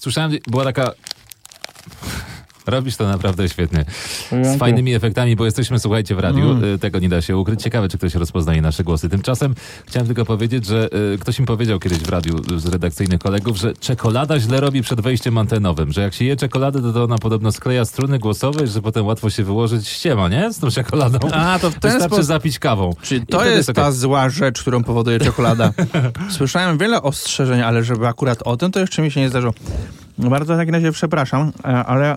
Słyszałem, była taka. Robisz to naprawdę świetnie. Z fajnymi efektami, bo jesteśmy, słuchajcie, w radiu. Mm. Y, Tego nie da się ukryć. Ciekawe, czy ktoś rozpoznaje nasze głosy. Tymczasem chciałem tylko powiedzieć, że y, ktoś mi powiedział kiedyś w radiu z redakcyjnych kolegów, że czekolada źle robi przed wejściem antenowym. Że jak się je czekoladę, to, to ona podobno skleja struny głosowe, że potem łatwo się wyłożyć ściema, nie? Z tą czekoladą. A, to w ten Wystarczy sposób- zapić kawą. Czyli to jest ta zła rzecz, którą powoduje czekolada. Słyszałem wiele ostrzeżeń, ale żeby akurat o tym, to jeszcze mi się nie zdarzyło. No Bardzo w takim razie przepraszam, e, ale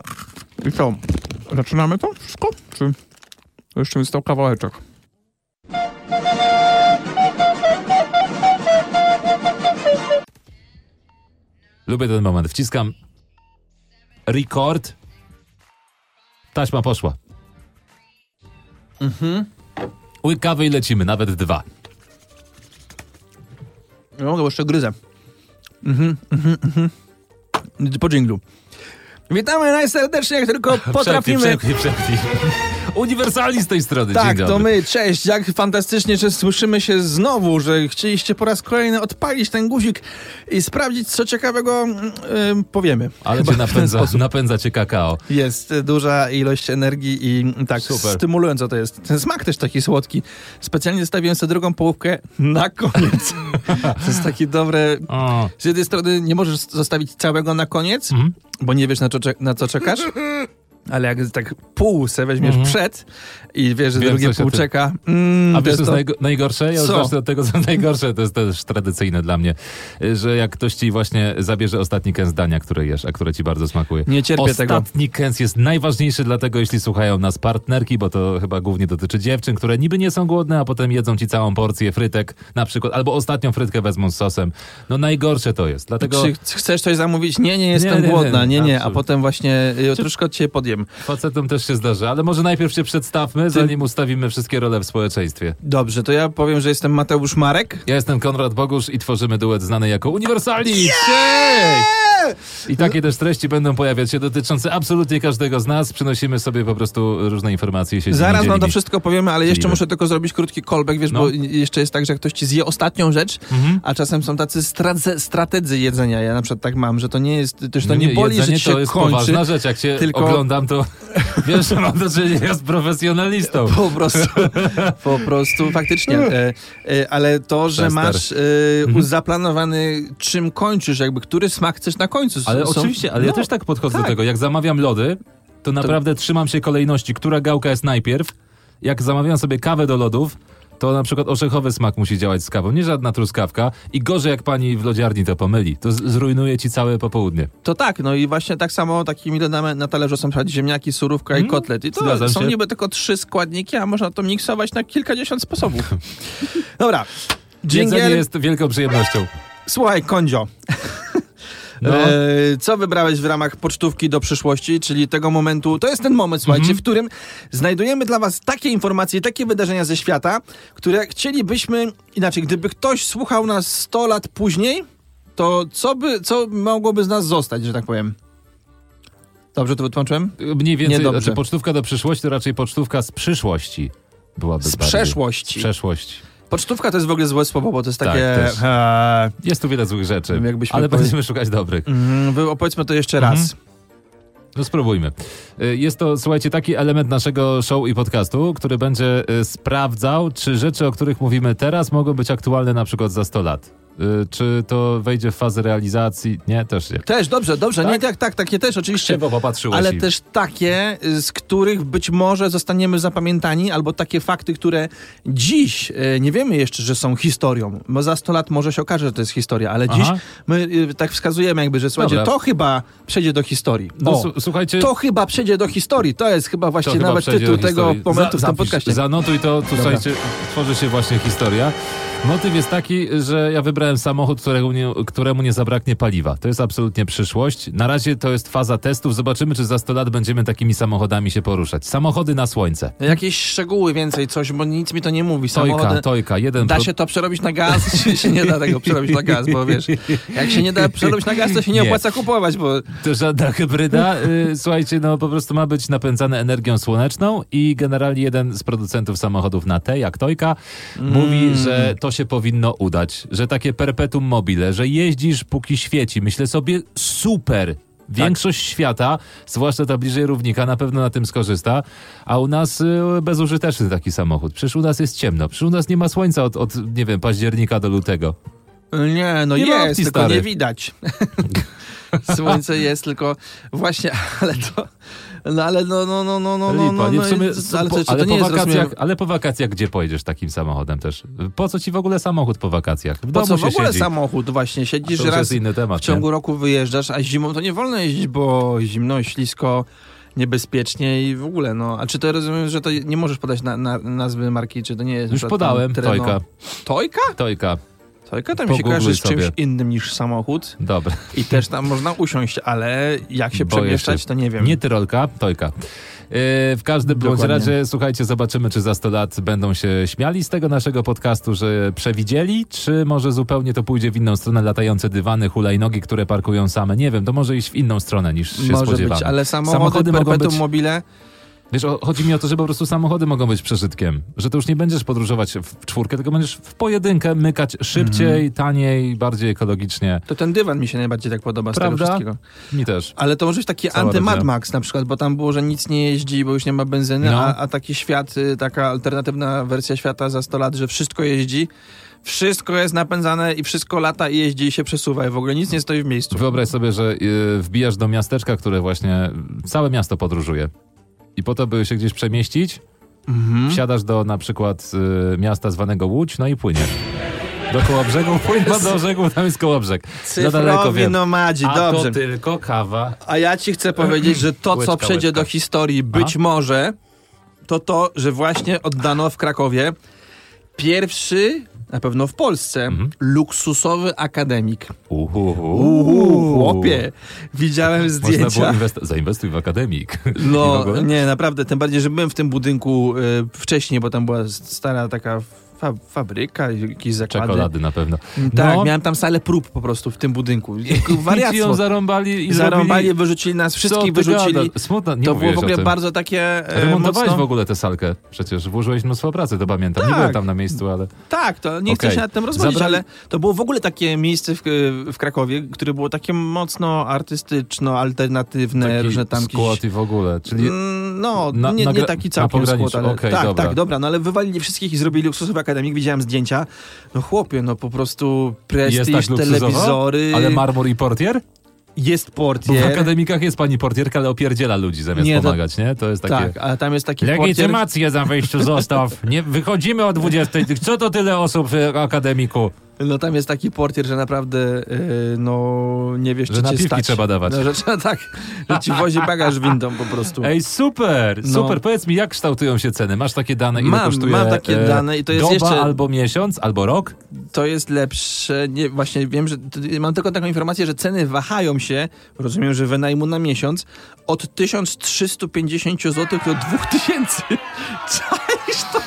i co? Zaczynamy to wszystko? Czy jeszcze mi stał kawałeczek? Lubię ten moment. Wciskam record. Taśma poszła. Mhm. Łyk kawy i lecimy, nawet dwa. Nie mogę, bo jeszcze gryzę. Mhm, mhm, mhm. Po dżinglu. Witamy najserdeczniej, jak tylko potrafimy. Przepnij, przepnij, przepnij. Uniwersalni z tej strony. Tak, to my, cześć, jak fantastycznie, że słyszymy się znowu, że chcieliście po raz kolejny odpalić ten guzik i sprawdzić, co ciekawego ym, powiemy. Ale Chyba cię napędza, napędza cię kakao. Jest duża ilość energii i mm, tak, Super. stymulująco to jest. Ten smak też taki słodki. Specjalnie zostawiłem sobie drugą połówkę na koniec. to jest taki dobre... O, Z jednej strony nie możesz zostawić całego na koniec, Mhm. bo nie wiesz na, co na co czekasz. Ale jak tak pół se weźmiesz przed i wiesz, że. Wiem, drugie pół czeka. Mm, A wiesz, co jest to- najgorsze? Ja już od tego, co najgorsze. To jest też tradycyjne dla mnie, że jak ktoś ci właśnie zabierze ostatni kęs dania, które jesz, a które ci bardzo smakuje. Nie cierpię tego. Ostatni kęs jest najważniejszy dlatego, jeśli słuchają nas partnerki, bo to chyba głównie dotyczy dziewczyn, które niby nie są głodne, a potem jedzą ci całą porcję frytek na przykład, albo ostatnią frytkę wezmą z sosem. No najgorsze to jest. Dlatego Czy ch- chcesz coś zamówić? Nie, nie jestem Nie, nie, głodna. nie, Nie, nie, a potem właśnie y, troszkę od ciebie podjem. facetom też się zdarza, ale może najpierw się przedstawmy, zanim ustawimy wszystkie role w społeczeństwie. Dobrze, to ja powiem, że jestem Mateusz Marek. Ja jestem Konrad Bogusz i tworzymy duet znany jako Uniwersalni. I takie też treści będą pojawiać się dotyczące absolutnie każdego z nas. Przynosimy sobie po prostu różne informacje. i Się Zaraz wam to wszystko powiemy, ale jeszcze Dzielimy. muszę tylko zrobić krótki callback, wiesz, No. bo jeszcze jest tak, że ktoś ci zje ostatnią rzecz, a czasem są tacy strace, strategzy jedzenia. Ja na przykład tak mam, że to nie jest, też to No nie, boli, że ci się to jest kończy. poważna rzecz. Jak cię tylko- oglądam, to wiesz, że mam do czynienia z profesjonalistą. Po prostu, po prostu faktycznie. E, e, ale to, że masz e, zaplanowany, czym kończysz, jakby który smak chcesz na końcu. Ale są- oczywiście, ale ja no, też tak podchodzę do tak. tego. Jak zamawiam lody, to naprawdę trzymam się kolejności, która gałka jest najpierw. Jak zamawiam sobie kawę do lodów, to na przykład orzechowy smak musi działać z kawą, nie żadna truskawka. I gorzej jak pani w lodziarni to pomyli, to zrujnuje ci całe popołudnie. To tak, no i właśnie tak samo takimi lodami na talerzu są ziemniaki, surówka i kotlet. I to są się. niby tylko trzy składniki, a można to miksować na kilkadziesiąt sposobów. Dobra. Jedzenie Jingle. jest wielką przyjemnością. Słuchaj, Kondzio. No. E, co wybrałeś w ramach pocztówki do przyszłości, czyli tego momentu? To jest ten moment, słuchajcie, Mhm. w którym znajdujemy dla Was takie informacje, takie wydarzenia ze świata, które chcielibyśmy inaczej. Gdyby ktoś słuchał nas 100 lat później, to co by, co mogłoby z nas zostać, że tak powiem? Dobrze to wytłumaczyłem? Mniej więcej, Niedobrze. znaczy pocztówka do przyszłości to raczej pocztówka z przyszłości byłaby Z bardziej. przeszłości. Z przeszłości. Pocztówka to jest w ogóle złe słowo, bo to jest Tak, takie... e, Jest tu wiele złych rzeczy, Jakbyśmy ale powie- będziemy szukać dobrych. mm, opowiedzmy to jeszcze Mhm. raz. No spróbujmy. Y, Jest to, słuchajcie, taki element naszego show i podcastu, który będzie y, sprawdzał, czy rzeczy, o których mówimy teraz, mogą być aktualne na przykład za 100 lat. Y, Czy to wejdzie w fazę realizacji? Nie, też nie. Też, dobrze, dobrze. Tak? Nie, tak, tak, takie też oczywiście. Krzywo popatrzyłeś Ale i- też takie, y, z których być może zostaniemy zapamiętani, albo takie fakty, które dziś y, nie wiemy jeszcze, że są historią. Bo za 100 lat może się okaże, że to jest historia, ale dziś Aha. my y, tak wskazujemy jakby, że słuchajcie, Dobra. to chyba przejdzie do historii. No, O, słuchajcie, to chyba przejdzie do historii. To jest chyba to właściwie chyba nawet tytuł tego momentu Za- w tym podcaście. Zanotuj to, tu słuchajcie, tworzy się właśnie historia. Motyw jest taki, że ja wybrałem wybrałem samochód, któremu nie, któremu nie zabraknie paliwa. To jest absolutnie przyszłość. Na razie to jest faza testów. Zobaczymy, czy za 100 lat będziemy takimi samochodami się poruszać. Samochody na słońce. Jakieś szczegóły więcej, coś, bo nic mi to nie mówi. Tojka, Samochody... tojka. Jeden Da się to przerobić na gaz, czy się nie da tego przerobić na gaz, bo wiesz, jak się nie da przerobić na gaz, to się nie, Nie. opłaca kupować, bo To żadna hybryda. Y, Słuchajcie, no po prostu ma być napędzane energią słoneczną i generalnie jeden z producentów samochodów na T, jak Tojka, mówi, że to się powinno udać, że takie perpetuum mobile, że jeździsz póki świeci. Myślę sobie, super. Większość świata, zwłaszcza ta bliżej równika, na pewno na tym skorzysta, a u nas y, bezużyteczny taki samochód. Przecież u nas jest ciemno, przecież u nas nie ma słońca od, od nie wiem, października do lutego. nie, no Nie jest, opcji, tylko stary. nie widać. Słońce jest, tylko właśnie, ale to, no ale no, no, no, no, no, no, Lipa, no, no sumie, ale po, to, ale, to po wakacjach, ale po wakacjach gdzie pojedziesz takim samochodem też? Po co ci w ogóle samochód po wakacjach? W po co w ogóle siedzi. samochód właśnie, siedzisz to raz temat. w ciągu nie? roku wyjeżdżasz, a zimą to nie wolno jeździć, bo zimno, ślisko, niebezpiecznie i w ogóle, no. A czy to rozumiem, że to nie możesz podać na, na, nazwy marki, czy to nie jest... Już podałem, Tojka. Tojka? Tojka. To mi się kojarzy z czymś sobie. innym niż samochód Dobra. i też tam można usiąść, ale jak się Boję przemieszczać, się. to nie wiem. Nie Tyrolka, Tojka. Yy, w każdym bądź razie, słuchajcie, zobaczymy, czy za 100 lat będą się śmiali z tego naszego podcastu, że przewidzieli, czy może zupełnie to pójdzie w inną stronę, latające dywany, hulajnogi, które parkują same. Nie wiem, to może iść w inną stronę niż się Może spodziewamy. być, ale samochody, Samochody mogą być- mobile, Wiesz, o, chodzi mi o to, że po prostu samochody mogą być przeżytkiem. Że to już nie będziesz podróżować w, czwórkę, tylko będziesz w pojedynkę mykać szybciej, Mhm. taniej, bardziej ekologicznie. to ten dywan mi się najbardziej tak podoba z Prawda? tego wszystkiego. Mi też. Ale to może być taki anty-Mad. Max na przykład, bo tam było, że nic nie jeździ, bo już nie ma benzyny, No. a, a taki świat, y, taka alternatywna wersja świata za 100 lat, że wszystko jeździ, wszystko jest napędzane i wszystko lata i jeździ i się przesuwa i w ogóle nic nie stoi w miejscu. Wyobraź sobie, że y, wbijasz do miasteczka, które właśnie całe miasto podróżuje. I po to, by się gdzieś przemieścić, Mhm. wsiadasz do na przykład y, miasta zwanego Łódź, no i płyniesz. Do koło brzegu, płyniesz do brzegu, tam jest koło brzeg. Za daleko Cyfrowi nomadzi, A dobrze. to tylko kawa. A ja ci chcę powiedzieć, że to, co Łyczka, przejdzie łyczka. do historii, być może, to to, że właśnie oddano w Krakowie pierwszy, na pewno w Polsce, Mhm. luksusowy akademik. Uhuhu. Uuu, chłopie, widziałem Można było zdjęcia. inwest- zainwestuj w akademik. No, nie, naprawdę, tym bardziej, że byłem w tym budynku y, wcześniej, bo tam była stara taka fa fabryka, jakieś zakłady. Czekolady na pewno. Tak, No. miałem tam salę prób po prostu w tym budynku. Jak I ją Wariactwo. zarąbali i Zarąbali, zrobili... wyrzucili nas, wszystkich wyrzucili. Smutno, nie To było w ogóle bardzo takie e, Remontowałeś mocno... w ogóle tę salkę. Przecież włożyłeś mnóstwo pracy, to pamiętam. Nie Tak. byłem tam na miejscu, ale... Tak, to nie chcę Okej. się nad tym rozmawiać, Zabrali- ale to było w ogóle takie miejsce w, w Krakowie, które było takie mocno artystyczno, alternatywne, Taki różne tam jakieś... i w ogóle. Czyli Mm, No, Na- nie, nie taki całkiem skład, ale okej, tak, dobra. tak, dobra, no ale wywalili wszystkich i zrobili luksusowy akademik, widziałem zdjęcia. No chłopie, no po prostu jest prestiż, tak telewizory, Ale marmur i portier? jest Bo w portier. akademikach jest pani portierka, ale opierdziela ludzi zamiast Nie, to- pomagać, nie? To jest takie... Tak, ale tam jest taki portier... Legitymację za wejściu zostaw. Nie, wychodzimy o 20. Co to tyle osób w akademiku? No tam jest taki portier, że naprawdę yy, no nie wiesz, Że czy cię napiwki stać. trzeba dawać. No, że trzeba tak, że ci wozi bagaż windą po prostu. Ej, super, No. super. Powiedz mi, jak kształtują się ceny? Masz takie dane, ile Mam, kosztuje mam takie e, dane i to jest doba jeszcze- albo miesiąc, albo rok? To jest lepsze. Nie, właśnie wiem, że mam tylko taką informację, że ceny wahają się, rozumiem, że wynajmu na miesiąc, od 1350 zł do 2000. To?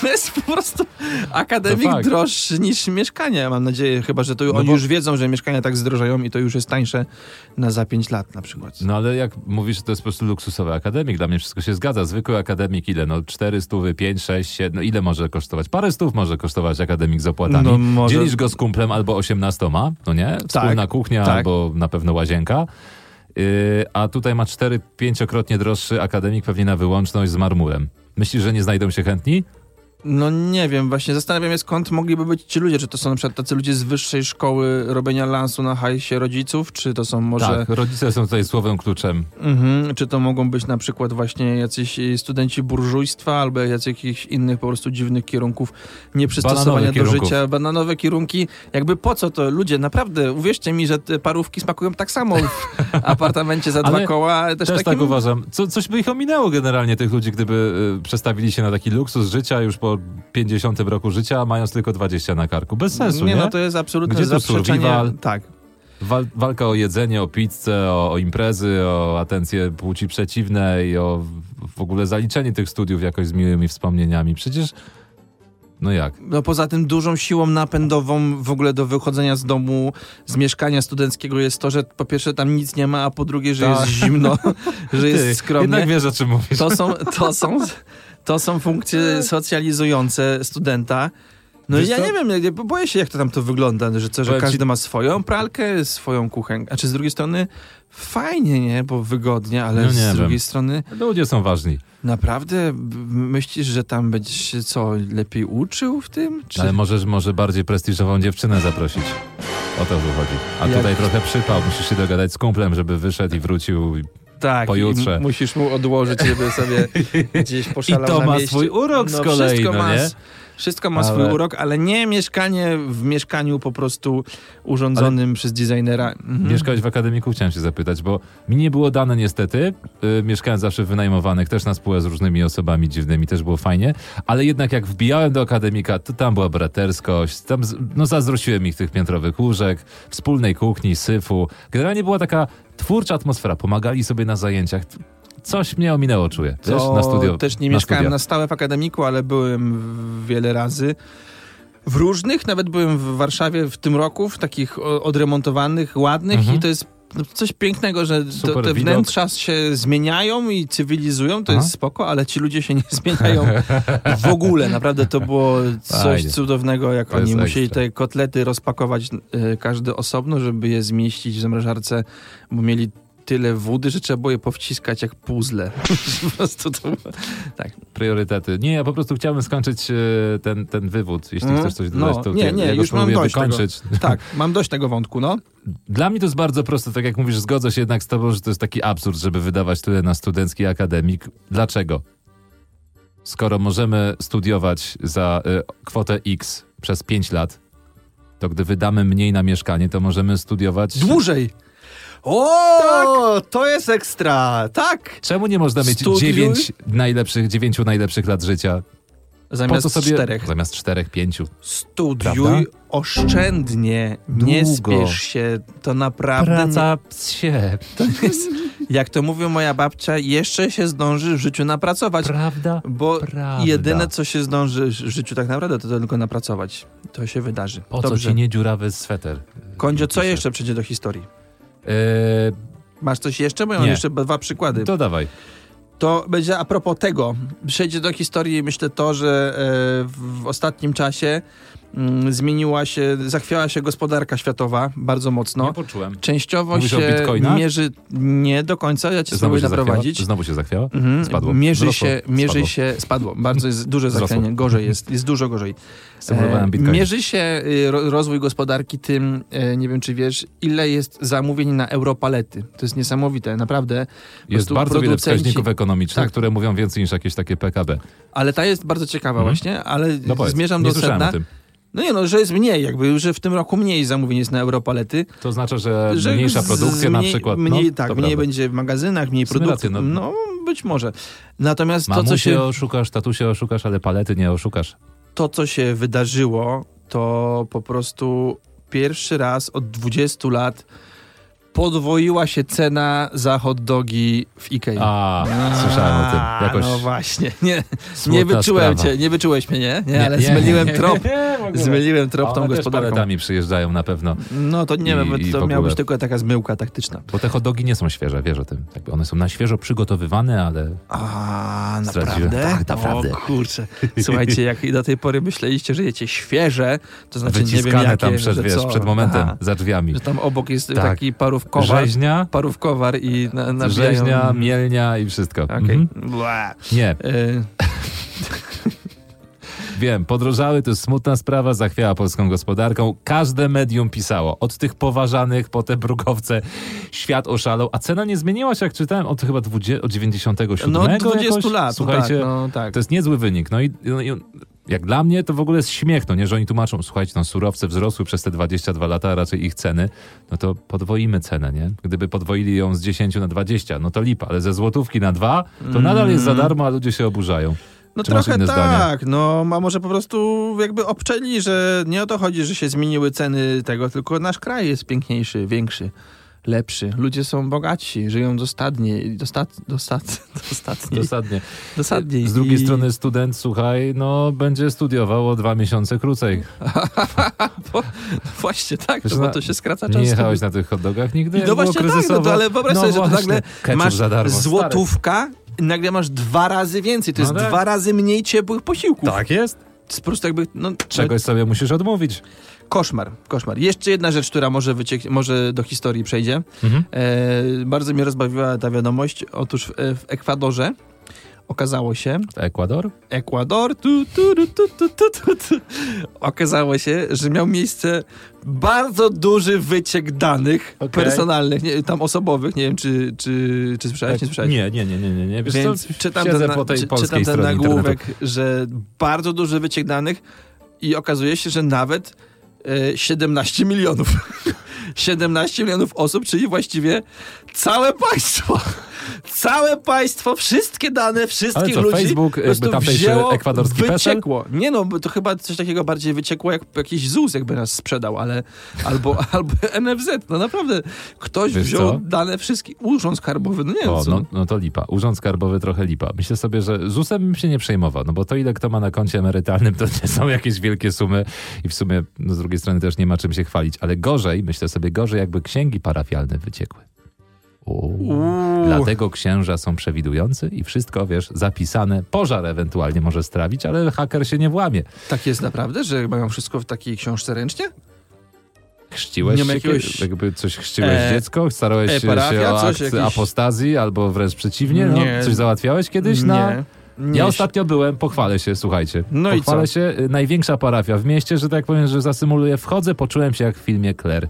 To jest po prostu akademik droższy niż mieszkanie, mam nadzieję, chyba, że to No oni bo- już wiedzą, że mieszkania tak zdrożeją i to już jest tańsze na za 5 lat na przykład. No ale jak mówisz, że to jest po prostu luksusowy akademik, dla mnie wszystko się zgadza. Zwykły akademik ile? No 4 stówy, 5, 6, 7, no ile może kosztować? Parę stów może kosztować akademik z opłatami. No, może- Dzielisz go z kumplem albo 18, no nie? Wspólna kuchnia tak. albo na pewno łazienka. Yy, a tutaj ma 4-5-krotnie droższy akademik pewnie na wyłączność z marmurem. Myślisz, że nie znajdą się chętni? No nie wiem, właśnie zastanawiam się skąd mogliby być ci ludzie, czy to są na przykład tacy ludzie z wyższej szkoły robienia lansu na hajsie rodziców, czy to są może... Tak, rodzice są tutaj słowem kluczem. Mhm, czy to mogą być na przykład właśnie jacyś studenci burżujstwa albo jakichś innych po prostu dziwnych kierunków nieprzystosowania do życia, bananowe kierunki. Jakby po co to? Ludzie, naprawdę, uwierzcie mi, że te parówki smakują tak samo w apartamencie za dwa koła, ale też, Też takim... tak uważam. Co, coś by ich ominęło generalnie, tych ludzi, gdyby y, przestawili się na taki luksus życia już po po 50 roku życia, mając tylko 20 na karku. Bez sensu, nie? nie, no to jest absolutne Gdzie zaprzeczenie. survival? Tak. Wal, walka o jedzenie, o pizzę, o, o imprezy, o atencję płci przeciwnej, o w ogóle zaliczenie tych studiów jakoś z miłymi wspomnieniami. Przecież, no jak? No poza tym dużą siłą napędową w ogóle do wychodzenia z domu, z mieszkania studenckiego jest to, że po pierwsze tam nic nie ma, a po drugie, że Tak. jest zimno, że jest Ty, skromnie. Jednak wiesz, o czym mówisz. To są, to są, to są funkcje socjalizujące studenta. No i Wiesz ja co? nie wiem, boję się jak to tam to wygląda, że co, że Powiem ci- każdy ma swoją pralkę, swoją kuchenkę, a czy z drugiej strony fajnie, nie, bo wygodnie, ale No nie z wiem. drugiej strony Ludzie są ważni. naprawdę myślisz, że tam będziesz się co, lepiej uczył w tym? Czy... Ale możesz może bardziej prestiżową dziewczynę zaprosić. O to wychodzi. A Jak- tutaj trochę przypał. Musisz się dogadać z kumplem, żeby wyszedł i wrócił. Tak, pojutrze. i musisz mu odłożyć, żeby sobie gdzieś I poszalał to na ma mieście. swój urok z No, kolei, wszystko no ma, nie? Wszystko ma Ale- swój urok, ale nie mieszkanie w mieszkaniu po prostu urządzonym przez designera. Mhm. Mieszkałeś w akademiku, chciałem się zapytać, bo mi nie było dane niestety. Yy, mieszkałem zawsze w wynajmowanych, też na spółę z różnymi osobami dziwnymi, też było fajnie. Ale jednak jak wbijałem do akademika, to tam była braterskość, tam no zazdrościłem ich tych piętrowych łóżek, wspólnej kuchni, syfu. Generalnie była taka twórcza atmosfera, pomagali sobie na zajęciach. Coś mnie ominęło, czuję. To na studio. też nie na mieszkałem studia. na stałe w akademiku, ale byłem wiele razy. W różnych, nawet byłem w Warszawie w tym roku, w takich odremontowanych, ładnych Mhm. i to jest no, coś pięknego, że Super te widok. wnętrza się zmieniają i cywilizują, to Aha. jest spoko, ale ci ludzie się nie zmieniają w ogóle. Naprawdę to było coś Fajnie. cudownego, jak To oni musieli ekstra. te kotlety rozpakować e, każdy osobno, żeby je zmieścić w zamrażarce, bo mieli tyle wody, że trzeba było je powciskać jak puzzle. po prostu to. Tak. Priorytety. Nie, ja po prostu chciałbym skończyć e, ten, ten wywód. Jeśli Mm, chcesz coś no, dodać, to nie, nie, ja już mam dość tego. wykończyć. tak, mam dość tego wątku, no. Dla mnie to jest bardzo proste, tak jak mówisz, zgodzę się jednak z tobą, że to jest taki absurd, żeby wydawać tyle na studencki akademik. Dlaczego? Skoro możemy studiować za y, kwotę X przez 5 lat, to gdy wydamy mniej na mieszkanie, to możemy studiować... Dłużej. O, to jest ekstra. Tak. Czemu nie można mieć Studiuj. 9 najlepszych, 9 najlepszych lat życia? Zamiast po co sobie... czterech. Zamiast czterech, pięciu. Studiuj Prawda? oszczędnie, nie Długo. spiesz się, to naprawdę Praca nie jest, jak to mówił moja babcia, jeszcze się zdąży w życiu napracować. Prawda? Bo Prawda. jedyne, co się zdąży w życiu tak naprawdę, to tylko napracować. To się wydarzy. Po co Dobrze. ci nie dziurawy sweter? Kondzio, co jeszcze przejdzie do historii? Eee, Masz coś jeszcze? Bo ja mam Nie. jeszcze dwa przykłady. to dawaj. To będzie a propos tego. Przejdzie do historii, myślę, to, że e, w, ostatnim czasie zmieniła się, zachwiała się gospodarka światowa bardzo mocno. Nie poczułem. Częściowo Mówisz się mierzy nie do końca, ja cię spróbuję się naprowadzić. zachwiała? Znowu się zachwiała? Mhm. Spadło. Mierzy Wzrosło. się, mierzy Spadło. się, spadło. Bardzo jest duże zachwianie, gorzej jest, jest dużo gorzej. E, mierzy się y, ro, rozwój gospodarki tym, e, nie wiem czy wiesz, ile jest zamówień na europalety. To jest niesamowite, naprawdę. Jest bardzo wiele wskaźników ekonomicznych, Tak. które mówią więcej niż jakieś takie PKB. Ale ta jest bardzo ciekawa Mhm. właśnie, ale No zmierzam nie do sedna. o tym. No nie no, że jest mniej jakby, że w tym roku mniej zamówień jest na europalety. To oznacza, że, Że mniejsza produkcja na mniej- przykład. Mniej, no, tak, mniej prawda. będzie w magazynach, mniej rację, no. no. być może. Natomiast to co, się, oszukasz, tatusie oszukasz, ale palety nie oszukasz. to, co się wydarzyło, to po prostu pierwszy raz od 20 lat podwoiła się cena za hot dogi w Ikei. A, słyszałem o tym. Jakoś No właśnie, nie, nie wyczułem sprawa. cię, nie wyczułeś mnie, nie? Nie, Nie, ale nie, zmyliłem nie, trop. Zmyliłem trop A tą gospodarką. paletami przyjeżdżają na pewno. No to nie wiem, to miała ogóle. być tylko taka zmyłka taktyczna. Bo te hot dogi nie są świeże, wiesz o tym. Jakby one są na świeżo przygotowywane, ale A, naprawdę? Tak, naprawdę. O kurczę. Słuchajcie, jak do tej pory myśleliście, że jecie świeże, to znaczy nie wiem wyciskane jakie, tam przed, wiesz, przed momentem, Aha, za drzwiami. że tam obok jest Tak. taki parówkowar, Rzeźnia, parówkowar i na, nabijają... rzeźnia, mielnia i wszystko. Okej. Mhm. Nie, Y, Wiem, podrożały, to jest smutna sprawa, zachwiała polską gospodarką. Każde medium pisało, od tych poważanych, po te brukowce, świat oszalał, a cena nie zmieniła się, jak czytałem, od chyba 20, od 97 no od 20 jakoś. lat, Słuchajcie, tak, no tak. to jest niezły wynik. No i, no i jak dla mnie to w ogóle jest śmiech, no nie, że oni tłumaczą, słuchajcie, no surowce wzrosły przez te 22 lata, a raczej ich ceny, no to podwoimy cenę, nie? Gdyby podwoili ją z 10 na 20, no to lipa, ale ze złotówki na 2, to nadal jest za darmo, a ludzie się oburzają. No Czy trochę tak, no a może po prostu jakby obczeli, że nie o to chodzi, że się zmieniły ceny tego, tylko nasz kraj jest piękniejszy, większy, lepszy. Ludzie są bogatsi, żyją dostatnie, dostat, dostat, dostatniej, Dosadnie. dosadniej. Z drugiej I- strony student, słuchaj, no będzie studiował o dwa miesiące krócej. Właśnie tak, Wiesz, bo to się skraca Nie czas. jechałeś na tych hot dogach nigdy? I no właśnie tak, no to, ale wyobraź No sobie, że to nagle masz złotówka i nagle masz dwa razy więcej. To No jest tak. dwa razy mniej ciepłych posiłków. Tak jest. To jest po prostu jakby, no, Czegoś sobie musisz odmówić koszmar, koszmar. Jeszcze jedna rzecz, która może, wyciek- może do historii przejdzie. Mhm. E, bardzo mnie rozbawiła ta wiadomość. Otóż w, w Ekwadorze okazało się... Ekwador? Ekwador, tu, tu, tu, tu, tu, tu, tu. Okazało się, że miał miejsce bardzo duży wyciek danych okay. personalnych, nie, tam osobowych, nie wiem czy, czy, czy słyszałeś, tak. nie słyszałeś? Nie, nie, nie, nie, nie. Wiesz Więc co, czytam ten, na, po tej czy, czytam ten nagłówek, internetu. że bardzo duży wyciek danych i okazuje się, że nawet 17 milionów. 17 milionów osób, czyli właściwie całe państwo. Całe państwo, wszystkie dane, wszystkich co, ludzi Facebook, jakby tamtejszy wzięło, ekwadorski PESEL? wyciekło. Nie no, to chyba coś takiego bardziej wyciekło, jak jakiś ZUS jakby nas sprzedał, ale albo, albo NFZ. No naprawdę, ktoś Wiesz wziął co? dane wszystkich, urząd skarbowy, no nie wiem no, no to lipa. Urząd Skarbowy trochę lipa. Myślę sobie, że ZUS-em bym się nie przejmował, no bo to ile kto ma na koncie emerytalnym, to nie są jakieś wielkie sumy i w sumie no, z drugiej strony też nie ma czym się chwalić. Ale gorzej, myślę sobie, gorzej jakby księgi parafialne wyciekły. Uuu. Uuu. Dlatego księża są przewidujący i wszystko, wiesz, zapisane. Pożar ewentualnie może strawić, ale haker się nie włamie. Tak jest naprawdę, że mają wszystko w takiej książce ręcznie? Chrzciłeś Nie się, jakiegoś- jakby coś chrzciłeś E, dziecko? Starałeś e, się, parafia, się o akt jakiś- apostazji albo wręcz przeciwnie? No, coś załatwiałeś kiedyś na... Nie. Ja ostatnio byłem, pochwalę się, słuchajcie. No i pochwalę co? się, y, największa parafia w mieście, że tak powiem, że zasymuluję, wchodzę, poczułem się jak w filmie Claire.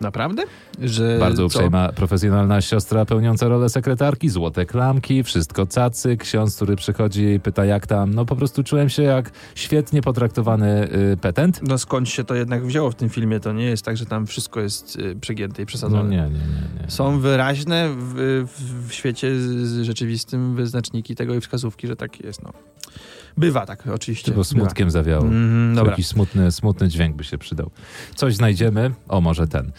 Naprawdę? Że Bardzo co? uprzejma, profesjonalna siostra pełniąca rolę sekretarki, złote klamki, wszystko cacy, ksiądz, który przychodzi i pyta jak tam. No po prostu czułem się jak świetnie potraktowany y, petent. No skąd się to jednak wzięło w tym filmie? To nie jest tak, że tam wszystko jest y, przegięte i przesadzone. No nie, nie, nie. nie. Są wyraźne w, w, w świecie rzeczywistym wyznaczniki tego i wskazówki, że tak jest. No. Bywa tak, oczywiście. Tylko smutkiem zawiało. Bywa. Mhm, dobra. Jakiś smutny, smutny dźwięk by się przydał. Coś znajdziemy. O, może ten.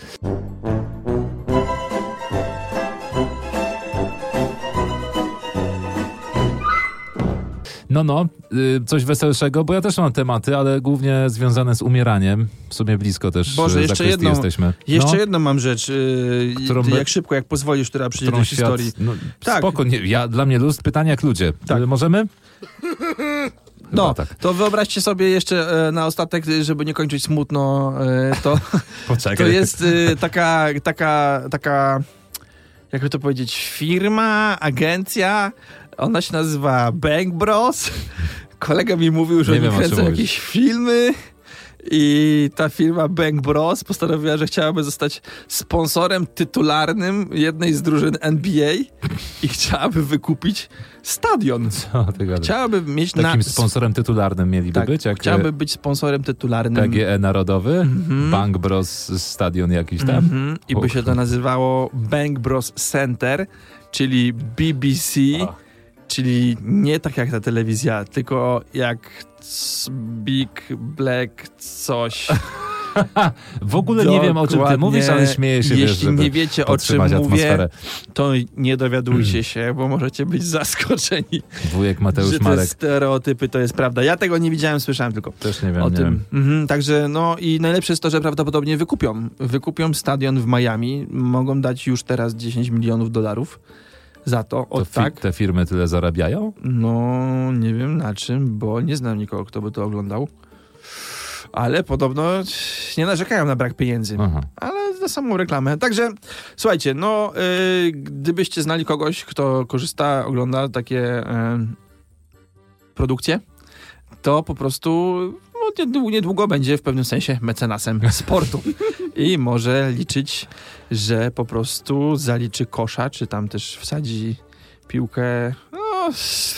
No, no, y, coś weselszego, bo ja też mam tematy, ale głównie związane z umieraniem. W sumie blisko też Boże, y, jeszcze jedną- jesteśmy. Jeszcze no, jedną mam rzecz. Yy, by- jak szybko, jak pozwolisz, która przyjdzie do świat... historii. No, Tak. Spoko, nie, ja, dla mnie lust, pytania jak ludzie. Tak. Y, Możemy? No, tak. to wyobraźcie sobie jeszcze e, na ostatek, żeby nie kończyć smutno, e, to, Poczekaj. to jest e, taka, taka, taka, jakby to powiedzieć, firma, agencja, ona się nazywa Bang Bros. Kolega mi mówił, że oni kręcą jakieś filmy i ta firma Bang Bros postanowiła, że chciałaby zostać sponsorem tytularnym jednej z drużyn NBA i chciałaby wykupić stadion. Co ty gadasz? Chciałaby mieć Takim na... sponsorem tytularnym mieliby Tak, być? Jak chciałby być sponsorem tytularnym. PGE Narodowy, Mhm. Bank Bros Stadion jakiś tam. Mhm. I by się to nazywało Bang Bros Center, czyli BBC, O. czyli nie tak jak ta telewizja, tylko jak Big Black coś. W ogóle nie wiem o czym ty Dokładnie. mówisz, ale śmieję się, Jeśli wiesz, nie wiecie o czym mówię, atmosferę. to nie dowiadujcie się, bo możecie być zaskoczeni, Wujek że Mateusz te Marek. stereotypy to jest prawda. Ja tego nie widziałem, słyszałem tylko. Też nie wiem, o nie tym. wiem. Mhm, także no i najlepsze jest to, że prawdopodobnie wykupią. Wykupią stadion w Miami. Mogą dać już teraz 10 milionów dolarów za to. To O fi- tak. te firmy tyle zarabiają? No nie wiem na czym, bo nie znam nikogo, kto by to oglądał. Ale podobno nie narzekają na brak pieniędzy. Aha. Ale za samą reklamę. Także słuchajcie, no y, gdybyście znali kogoś, kto korzysta, ogląda takie produkcje, to po prostu niedługo, będzie w pewnym sensie mecenasem sportu. I może liczyć, że po prostu zaliczy kosza, czy tam też wsadzi piłkę. No,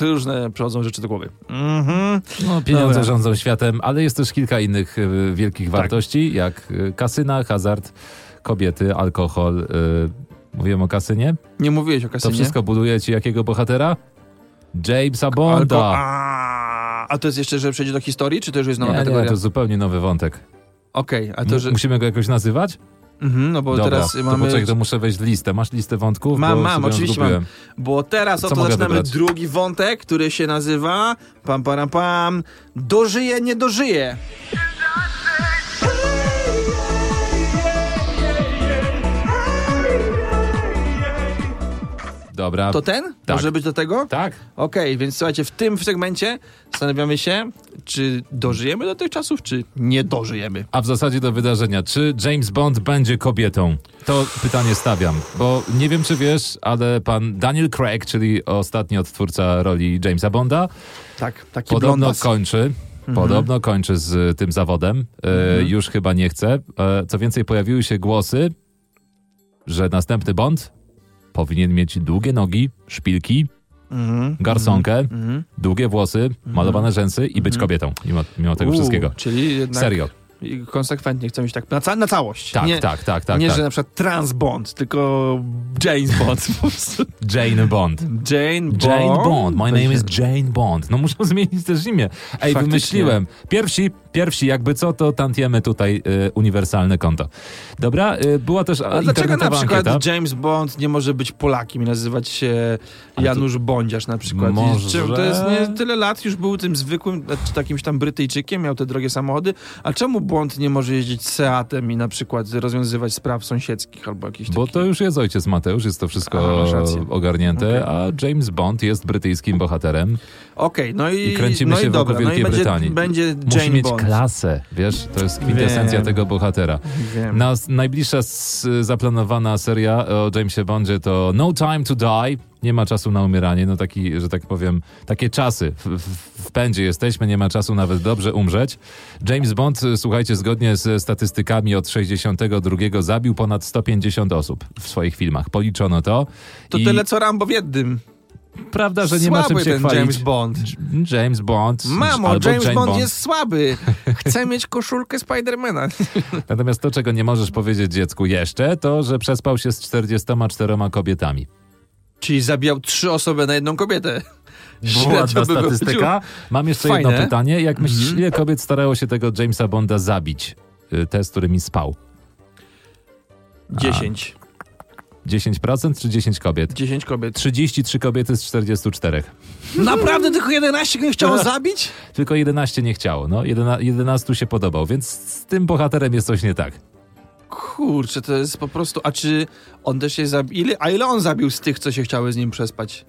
różne przychodzą rzeczy do głowy. Mhm. No, pieniądze Dobra. rządzą światem, ale jest też kilka innych y, wielkich Tak. wartości, jak y, kasyna, hazard, kobiety, alkohol. Y, mówiłem o kasynie? Nie mówiłeś o To kasynie? wszystko buduje ci jakiego bohatera? Jamesa Bonda. Alko- A, to jest jeszcze, że przejdzie do historii, czy to już jest nowa Nie, nie, kategoria? to jest zupełnie nowy wątek. Okej, a to, że... Musimy go jakoś nazywać? Mhm, no bo Dobra, teraz to mamy... poczekaj, to muszę wejść w listę. Masz listę wątków? Mam, Bo mam, oczywiście zgubiłem. Bo teraz oto zaczynamy wybrać? drugi wątek, który się nazywa pam, pam, pam, dożyje, nie dożyje. Dobra. To ten? Tak. Może być do tego? Tak? Okej, więc słuchajcie, w tym segmencie zastanawiamy się, czy dożyjemy do tych czasów, czy nie dożyjemy. A w zasadzie do wydarzenia. Czy James Bond będzie kobietą? To pytanie stawiam, bo nie wiem, czy wiesz, ale pan Daniel Craig, czyli ostatni odtwórca roli Jamesa Bonda, Tak, taki podobno blondas. kończy. Podobno kończy z tym zawodem. E, już chyba nie chce. E, co więcej, pojawiły się głosy, że następny Bond powinien mieć długie nogi, szpilki, Mhm. garsonkę, Mhm. długie włosy, malowane rzęsy i być kobietą, mimo, mimo tego U, wszystkiego. Czyli jednak Serio. I konsekwentnie chcą iść tak na, ca- na całość. Tak, nie, tak, tak, tak. nie, tak. że na przykład trans Bond, tylko James Bond. po prostu. Jane Bond. Jane Bond. Jane Bond. My To name is Jane Bond. No muszę zmienić też imię. Ej, Faktycznie. wymyśliłem. Pierwsi, pierwsi jakby co, to tantiemy tutaj y, uniwersalne konto. Dobra, y, była też A dlaczego na przykład ankieta. James Bond nie może być Polakiem i nazywać się Janusz Bondziarz na przykład? Może- czemu- To jest nie tyle lat, już był tym zwykłym, czy takimś tam Brytyjczykiem, miał te drogie samochody, a czemu Bond nie może jeździć Seatem i na przykład rozwiązywać spraw sąsiedzkich albo jakichś Bo to już jest ojciec Mateusz, jest to wszystko A, ogarnięte, a James Bond jest brytyjskim bohaterem Okej, no i, i kręcimy no się i wokół dobra, no Wielkiej będzie, Brytanii. będzie Musi mieć Bond. klasę, wiesz, to jest kwintesencja tego bohatera. Wiem. Na najbliższa s- zaplanowana seria o Jamesie Bondzie to No Time to Die. Nie ma czasu na umieranie, no taki, że tak powiem, takie czasy. W, w, w pędzie jesteśmy, nie ma czasu nawet dobrze umrzeć. James Bond, y, słuchajcie, zgodnie ze statystykami od 62 zabił ponad 150 osób w swoich filmach. Policzono to. To I tyle co Rambo w jednym. prawda, że nie ma czym Słaby się ten chwalić. James Bond. James Bond. Mamo, albo James Jane Bond, jest słaby. Chcę mieć koszulkę Spidermana. Natomiast to, czego nie możesz powiedzieć dziecku jeszcze, to, że przespał się z 44 kobietami. Czyli zabijał trzy osoby na jedną kobietę. Ładna by statystyka. Mam jeszcze Fajne. jedno pytanie. Jak myślisz, Mhm. ile kobiet starało się tego Jamesa Bonda zabić? Y, Te, z którymi spał. 10. 10% czy 10 kobiet? 10 kobiet. 33 kobiety z 44. Naprawdę tylko 11 nie chciało zabić? Tylko 11 nie chciało. No, 11, 11 się podobał, więc z tym bohaterem jest coś nie tak. Kurczę, to jest po prostu... A czy on też się zabił? Ile, a ile on zabił z tych, co się chciały z nim przespać?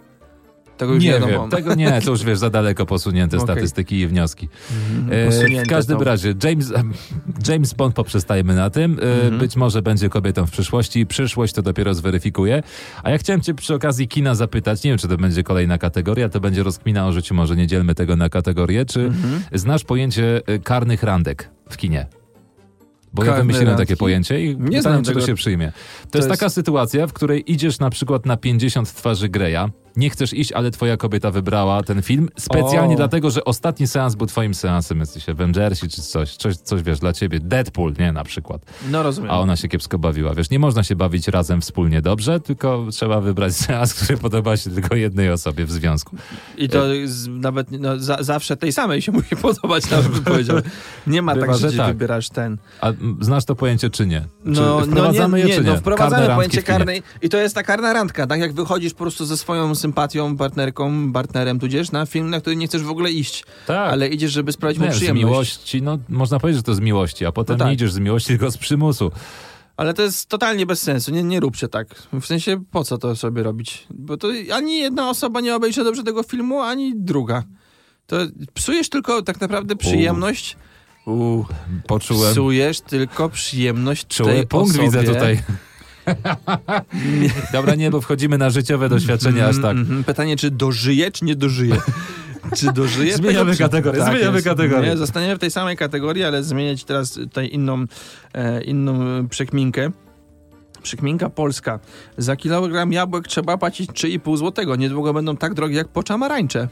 Tego już nie wiadomo. wiem, tego nie, to już wiesz, za daleko posunięte Okej. statystyki i wnioski. Mhm, E, w każdym to. razie, James, James Bond, poprzestajemy na tym. E, Mhm. Być może będzie kobietą w przyszłości. Przyszłość to dopiero zweryfikuje. A ja chciałem cię przy okazji kina zapytać, nie wiem, czy to będzie kolejna kategoria, to będzie rozkmina o życiu, może nie dzielmy tego na kategorie. Czy Mhm. znasz pojęcie e, karnych randek w kinie? Bo ja wymyśliłem takie pojęcie i Nie pytanie, znam czy to się przyjmie. To, To jest, jest- taka sytuacja, w której idziesz na przykład na 50 twarzy Greya, nie chcesz iść, ale twoja kobieta wybrała ten film specjalnie O. dlatego, że ostatni seans był twoim seansem, jesteś Avengersi czy coś, coś, coś wiesz, dla ciebie, Deadpool, nie, na przykład. No rozumiem. A ona się kiepsko bawiła, wiesz, nie można się bawić razem wspólnie dobrze, tylko trzeba wybrać seans, który podoba się tylko jednej osobie w związku. I to z, nawet no, za, zawsze tej samej się musi podobać, nawet bym powiedział. Nie ma Bywa, tak, że, że tak. wybierasz ten. A znasz to pojęcie czy nie? Czy No, wprowadzamy no nie, je czy nie, nie? no wprowadzamy Karne pojęcie karnej i to jest ta karna randka, tak jak wychodzisz po prostu ze swoją sympatią, partnerką, partnerem, tudzież na film, na który nie chcesz w ogóle iść, Tak. ale idziesz, żeby sprawić mu Nie, z przyjemność. miłości, no można powiedzieć, że to z miłości, a potem No tak. nie idziesz z miłości, tylko z przymusu. Ale to jest totalnie bez sensu, nie, nie róbcie tak. W sensie, po co to sobie robić? Bo to ani jedna osoba nie obejrzy dobrze tego filmu, ani druga. To psujesz tylko tak naprawdę przyjemność. Uuu. Poczułem Psujesz tylko przyjemność czuły tej punkt, osobie. widzę tutaj. Dobra, nie, bo wchodzimy na życiowe doświadczenia aż tak. Mhm. Pytanie, czy dożyje, czy nie dożyje? czy dożyje? Zmieniamy tego, kategorię, zmieniamy jest. kategorię. Nie, zostaniemy w tej samej kategorii, ale zmieniać teraz tutaj inną, e, inną przekminkę. Przekminka polska. Za kilogram jabłek trzeba płacić 3,5 zł. Niedługo będą tak drogie jak poczamarańcze.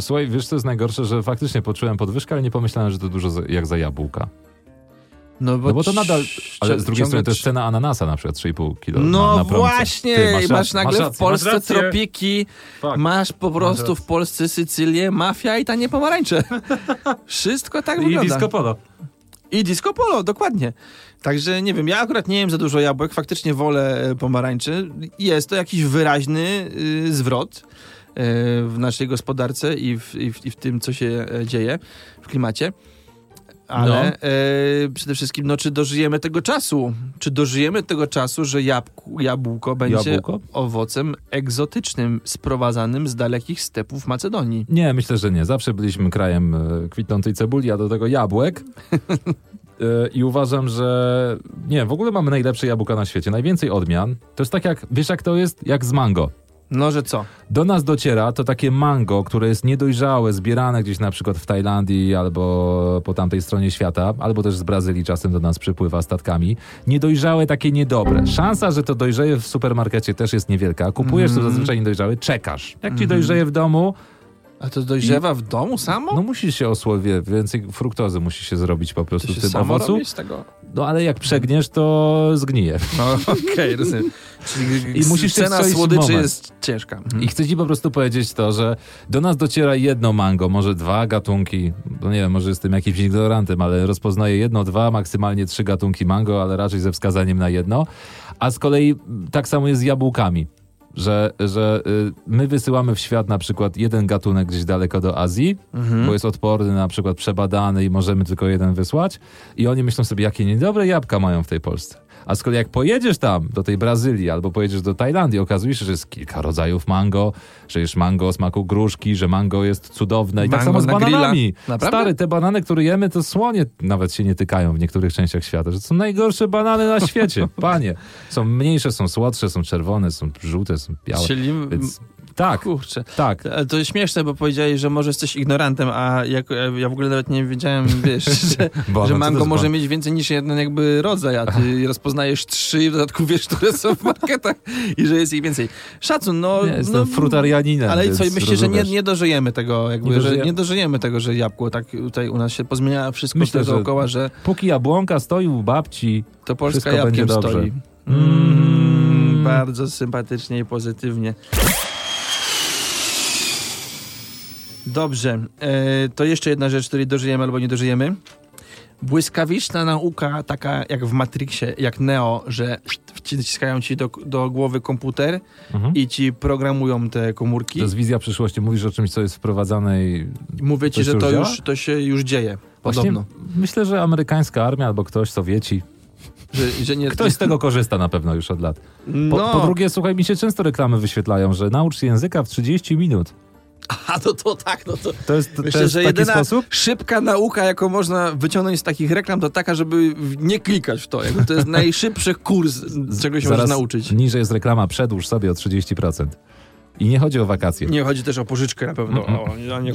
Słuchaj, wiesz co jest najgorsze, że faktycznie poczułem podwyżkę, ale nie pomyślałem, że to dużo jak za jabłka. No No bo to nadal, ale z drugiej strony to jest cena ananasa na przykład 3,5 kilo No na, na właśnie, Ty, masz, masz, nagle rację, w Polsce masz tropiki, Fuck. masz po prostu w Polsce Sycylię, mafia i tanie pomarańcze. Wszystko tak I wygląda. disco polo. I disco polo, dokładnie. Także nie wiem, ja akurat nie jem za dużo jabłek, faktycznie wolę e, pomarańczy. Jest to jakiś wyraźny y, zwrot y, w naszej gospodarce i w, i, w, i w tym, co się e, dzieje w klimacie. Ale No. e, przede wszystkim, no, czy dożyjemy tego czasu? Czy dożyjemy tego czasu, że jabłku, jabłko będzie Jabłko? owocem egzotycznym, sprowadzanym z dalekich stepów Macedonii? Nie, myślę, że nie. Zawsze byliśmy krajem e, kwitnącej cebuli, a do tego jabłek. E, I uważam, że nie, w ogóle mamy najlepsze jabłka na świecie. Najwięcej odmian. To jest tak jak, wiesz jak to jest? Jak z mango. No, że co? Do nas dociera to takie mango, które jest niedojrzałe, zbierane gdzieś na przykład w Tajlandii albo po tamtej stronie świata, albo też z Brazylii czasem do nas przypływa statkami. Niedojrzałe, takie niedobre. Szansa, że to dojrzeje w supermarkecie też jest niewielka. Kupujesz to zazwyczaj niedojrzałe, czekasz. Jak ci dojrzeje w domu, A to dojrzewa w domu samo? no musisz się osłowie, więcej fruktozy musi się zrobić po prostu to w tym owocu. tego? No ale jak przegniesz, to zgnije. No, okej, rozumiem. Czyli I musisz się cena słodyczy moment. jest ciężka. Mhm. I chcę ci po prostu powiedzieć to, że do nas dociera jedno mango, może dwa gatunki, no nie wiem, może jestem jakimś ignorantem, ale rozpoznaję jedno, dwa, maksymalnie trzy gatunki mango, ale raczej ze wskazaniem na jedno. A z kolei tak samo jest z jabłkami. Że, że y, my wysyłamy w świat na przykład jeden gatunek gdzieś daleko do Azji, Mhm. bo jest odporny, na przykład przebadany i możemy tylko jeden wysłać. I oni myślą sobie, jakie niedobre jabłka mają w tej Polsce. A z kolei jak pojedziesz tam, do tej Brazylii, albo pojedziesz do Tajlandii, okazuje się, że jest kilka rodzajów mango, że jest mango o smaku gruszki, że mango jest cudowne i tak Mango samo z bananami. Stary, te banany, które jemy, to słonie nawet się nie tykają w niektórych częściach świata, że to są najgorsze banany na świecie. Panie, są mniejsze, są słodsze, są czerwone, są żółte, są białe. Czyli, Więc tak, kurczę. tak. To jest śmieszne, bo powiedziałeś, że może jesteś ignorantem, a jak, ja w ogóle nawet nie wiedziałem, wiesz, że, Bo, no, że mango może mieć więcej niż jeden jakby rodzaj, a ty rozpoznajesz trzy i w dodatku wiesz, które są w marketach i że jest ich więcej. Szacun, no... Nie, jestem no frutarianinem. Ale co, myślę, że nie, nie dożyjemy tego, jakby, Nie że dożyjemy. nie dożyjemy tego, że jabłko tak tutaj u nas się pozmienia wszystko Myślę, że- dookoła, że Póki jabłonka stoi u babci, to Polska jabłkiem stoi. Mm. Mm, bardzo sympatycznie i pozytywnie. Dobrze, e, to jeszcze jedna rzecz, której dożyjemy albo nie dożyjemy. Błyskawiczna nauka, taka jak w Matrixie, jak Neo, że wciskają ci do, do głowy komputer mhm. i ci programują te komórki. to jest wizja przyszłości. Mówisz o czymś, co jest wprowadzane i Mówię ci, że to działa? już, to się już dzieje. Właśnie Podobno. myślę, że amerykańska armia albo ktoś, Sowieci, Że, że nie, ktoś z tego korzysta na pewno już od lat. Po, no, po drugie, słuchaj, mi się często reklamy wyświetlają, że naucz języka w 30 minut. A to, to tak, no to... To jest, to Myślę, jest że jedyna sposób? szybka nauka, jaką można wyciągnąć z takich reklam, to taka, żeby nie klikać w to. Jakby to jest najszybszy kurs, czego się Zaraz można nauczyć. Niżej jest reklama, przedłuż sobie o 30%. I nie chodzi o wakacje. Nie chodzi też o pożyczkę na pewno. Mm, O, o, nie,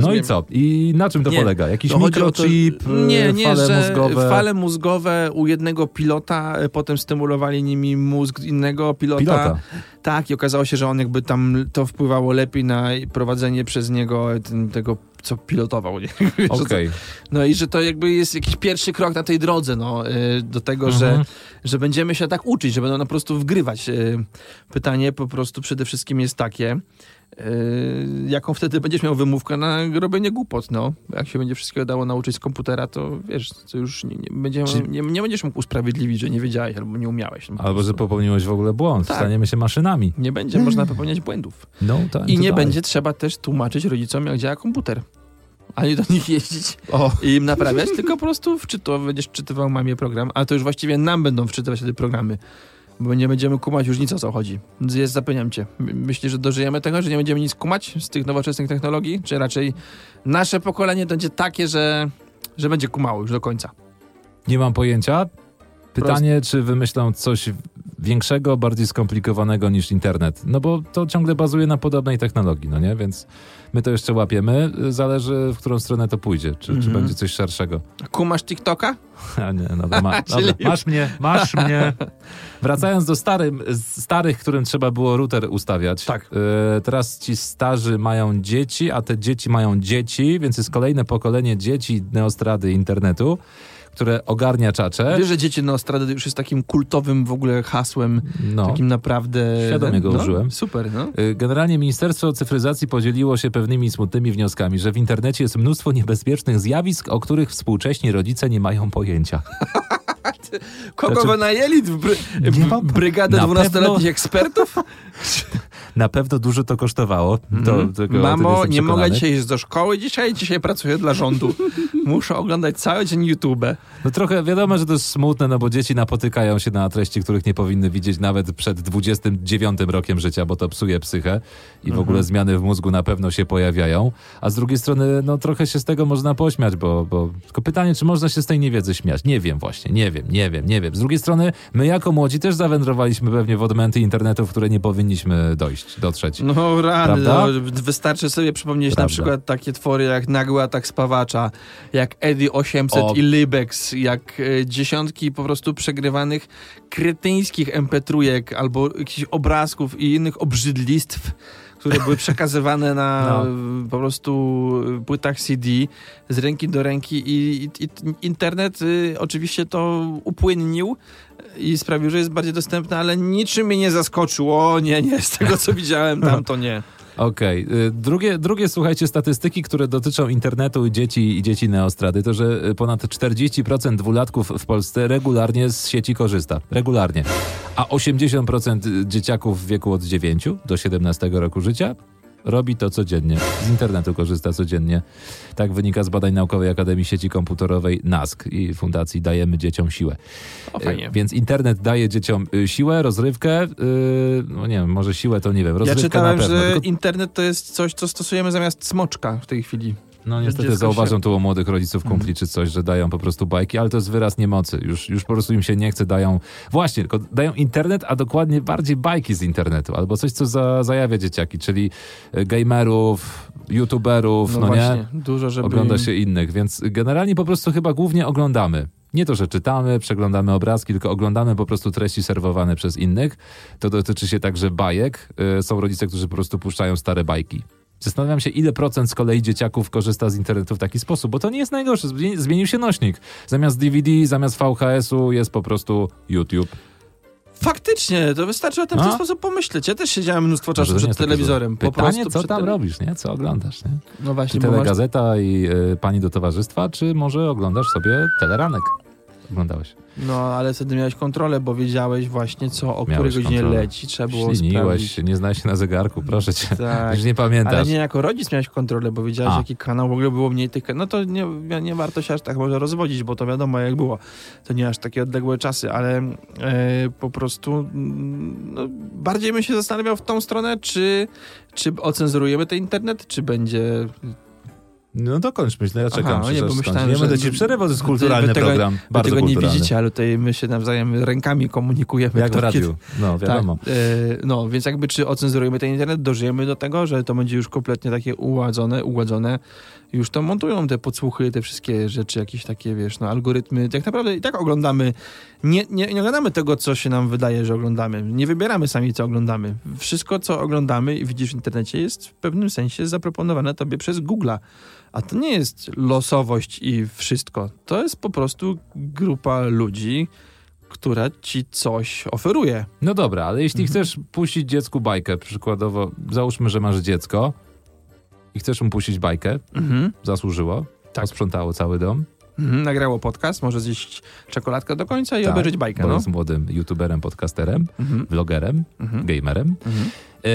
No i co? I na czym to Nie, polega? Jakiś o to- mikrochip, nie, nie, fale że mózgowe? fale mózgowe u jednego pilota, e, potem stymulowali nimi mózg innego pilota. Pilota. Tak, i okazało się, że on jakby tam to wpływało lepiej na prowadzenie przez niego ten, tego, co pilotował. Nie? Wiesz, o co- Okej. No i że to jakby jest jakiś pierwszy krok na tej drodze, no, y, do tego, że, Mhm. że będziemy się tak uczyć, że będą na prostu wgrywać. Y, Pytanie po prostu przede wszystkim jest takie, jaką wtedy będziesz miał wymówkę na robienie głupot, no. Jak się będzie wszystkiego dało nauczyć z komputera, to wiesz, to już nie, nie, będzie, Czyli- nie, nie będziesz mógł usprawiedliwić, że nie wiedziałeś albo nie umiałeś. No, Albo, że popełniłeś w ogóle błąd. Tak. Staniemy się maszynami. Nie będzie można popełniać błędów. No, tak, I nie dalej. będzie trzeba też tłumaczyć rodzicom, jak działa komputer. Ani do nich jeździć O, i im naprawiać, tylko po prostu wczytu, będziesz wczytywał mamie program, a to już właściwie nam będą wczytywać te programy, bo nie będziemy kumać już nic o co chodzi. Jest, zapewniam cię. My- Myślisz, że dożyjemy tego, że nie będziemy nic kumać z tych nowoczesnych technologii? Czy raczej nasze pokolenie będzie takie, że, że będzie kumało już do końca? nie mam pojęcia. Pytanie, czy wymyślą coś większego, bardziej skomplikowanego niż internet. No bo to ciągle bazuje na podobnej technologii, no nie? Więc my to jeszcze łapiemy. Zależy, w którą stronę to pójdzie. Czy, czy Mhm. będzie coś szerszego. Kumasz TikToka? A nie, dobra, ma, Czyli- masz mnie, masz mnie. Wracając do starym, starych, którym trzeba było router ustawiać. Tak. E, teraz ci starzy mają dzieci, a te dzieci mają dzieci, więc jest kolejne pokolenie dzieci neostrady internetu, które ogarnia czacze. Wiesz, że dzieci Nostrady już jest takim kultowym w ogóle hasłem, No. takim naprawdę... Świadomie go no, użyłem. Super, no. Y, Generalnie Ministerstwo Cyfryzacji podzieliło się pewnymi smutnymi wnioskami, że w internecie jest mnóstwo niebezpiecznych zjawisk, o których współcześni rodzice nie mają pojęcia. Kogo Znaczy- wynajęli? Bry... Brygadę Na 12-letnich pewno- ekspertów? Na pewno dużo to kosztowało. To, Mhm. Mamo, nie mogę dzisiaj iść do szkoły dzisiaj, dzisiaj pracuję dla rządu. Muszę oglądać cały dzień YouTube. No trochę wiadomo, że to jest smutne, no bo dzieci napotykają się na treści, których nie powinny widzieć nawet przed 29 rokiem życia, bo to psuje psychę i w Mhm. ogóle zmiany w mózgu na pewno się pojawiają. A z drugiej strony, no trochę się z tego można pośmiać, bo, bo tylko pytanie, czy można się z tej niewiedzy śmiać? Nie wiem właśnie, nie wiem, nie wiem, nie wiem. Z drugiej strony, my jako młodzi też zawędrowaliśmy pewnie w odmęty internetu, w które nie powinniśmy dojść, dotrzeć. No rany, no, wystarczy sobie przypomnieć na Prawda. przykład takie twory jak Nagły Atak Spawacza, jak Eddie 800 O. i Libex, jak e, dziesiątki po prostu przegrywanych kretyńskich mp3 albo jakichś obrazków i innych obrzydlistw, które były przekazywane na No. po prostu e, płytach CD z ręki do ręki i, i, i internet e, oczywiście to upłynnił i sprawił, że jest bardziej dostępny, ale niczym mnie nie zaskoczył. O nie, nie, z tego co widziałem tam to nie. Okej. y, Drugie, drugie, słuchajcie, statystyki, które dotyczą internetu dzieci i dzieci neostrady, to że y, ponad 40% dwulatków w Polsce regularnie z sieci korzysta. Regularnie. A 80% dzieciaków w wieku od 9 do 17 roku życia robi to codziennie. Z internetu korzysta codziennie. Tak wynika z badań Naukowej Akademii Sieci Komputerowej NASK i Fundacji Dajemy Dzieciom Siłę. O, fajnie. Y, Więc internet daje dzieciom y, siłę, rozrywkę, y, no nie wiem, może siłę to nie wiem, Ja rozrywkę czytałem, na pewno. że tylko- internet to jest coś, co stosujemy zamiast smoczka w tej chwili. No niestety zauważam się- tu u młodych rodziców kumpli czy coś, że dają po prostu bajki, ale to jest wyraz niemocy. Już, już po prostu im się nie chce, dają... Właśnie, tylko dają internet, a dokładnie bardziej bajki z internetu, albo coś, co za, zajawia dzieciaki, czyli e, gamerów, youtuberów, No, no, właśnie, nie? dużo, żeby... Ogląda się innych, więc generalnie po prostu chyba głównie oglądamy. Nie to, że czytamy, przeglądamy obrazki, tylko oglądamy po prostu treści serwowane przez innych. To dotyczy się także bajek. Y, Są rodzice, którzy po prostu puszczają stare bajki. Zastanawiam się, ile procent z kolei dzieciaków korzysta z internetu w taki sposób, bo to nie jest najgorsze. Zmieni- Zmienił się nośnik. Zamiast DVD, zamiast VHS-u jest po prostu YouTube. Faktycznie, to wystarczy o tym w ten No. sposób pomyśleć. Ja też siedziałem mnóstwo czasu przed telewizorem. Po Pytanie, prostu co tam tele- robisz, nie? Co oglądasz, nie? No Czy właśnie, masz... telegazeta i y, pani do towarzystwa, czy może oglądasz sobie teleranek? Oglądałeś. No, ale wtedy miałeś kontrolę, bo wiedziałeś właśnie, co, o której godzinie kontrolę. leci. Trzeba było Śliniłeś sprawdzić. się, nie znałeś się na zegarku, proszę cię. Tak. Już nie pamiętasz. Ale nie jako rodzic miałeś kontrolę, bo wiedziałeś, A. jaki kanał w ogóle było mniej tych. No to nie, nie warto się aż tak może rozwodzić, bo to wiadomo jak było. To nie aż takie odległe czasy, ale e, po prostu mm, no, bardziej bym się zastanawiał w tą stronę, czy, czy ocenzurujemy ten internet, czy będzie. No dokończ myślę, ja czekam. Aha, czy nie, bo myślałem. Nie że- będę ci przerywał, to jest kulturalny wy tego- program. Wy Bardzo tego nie kulturalny. widzicie, ale tutaj my się nawzajem rękami komunikujemy. Jak w kto radiu. No, wiadomo. Tak, no, więc jakby czy ocenzurujemy ten internet, dożyjemy do tego, że to będzie już kompletnie takie uładzone, uładzone. Już to montują te podsłuchy, te wszystkie rzeczy, jakieś takie, wiesz, no, algorytmy. Tak naprawdę i tak oglądamy, nie, nie, nie oglądamy tego, co się nam wydaje, że oglądamy. Nie wybieramy sami, co oglądamy. Wszystko, co oglądamy i widzisz w internecie, jest w pewnym sensie zaproponowane tobie przez Google'a. A to nie jest losowość i wszystko. To jest po prostu grupa ludzi, która ci coś oferuje. No dobra, ale jeśli Mhm. chcesz puścić dziecku bajkę, przykładowo, załóżmy, że masz dziecko i chcesz mu puścić bajkę, Mhm. zasłużyło, Tak. posprzątało cały dom. Mhm, nagrało podcast, może zjeść czekoladkę do końca i Tak, obejrzeć bajkę, bo no. jest młodym youtuberem, podcasterem, Mhm, vlogerem, mhm, gamerem. mhm. E,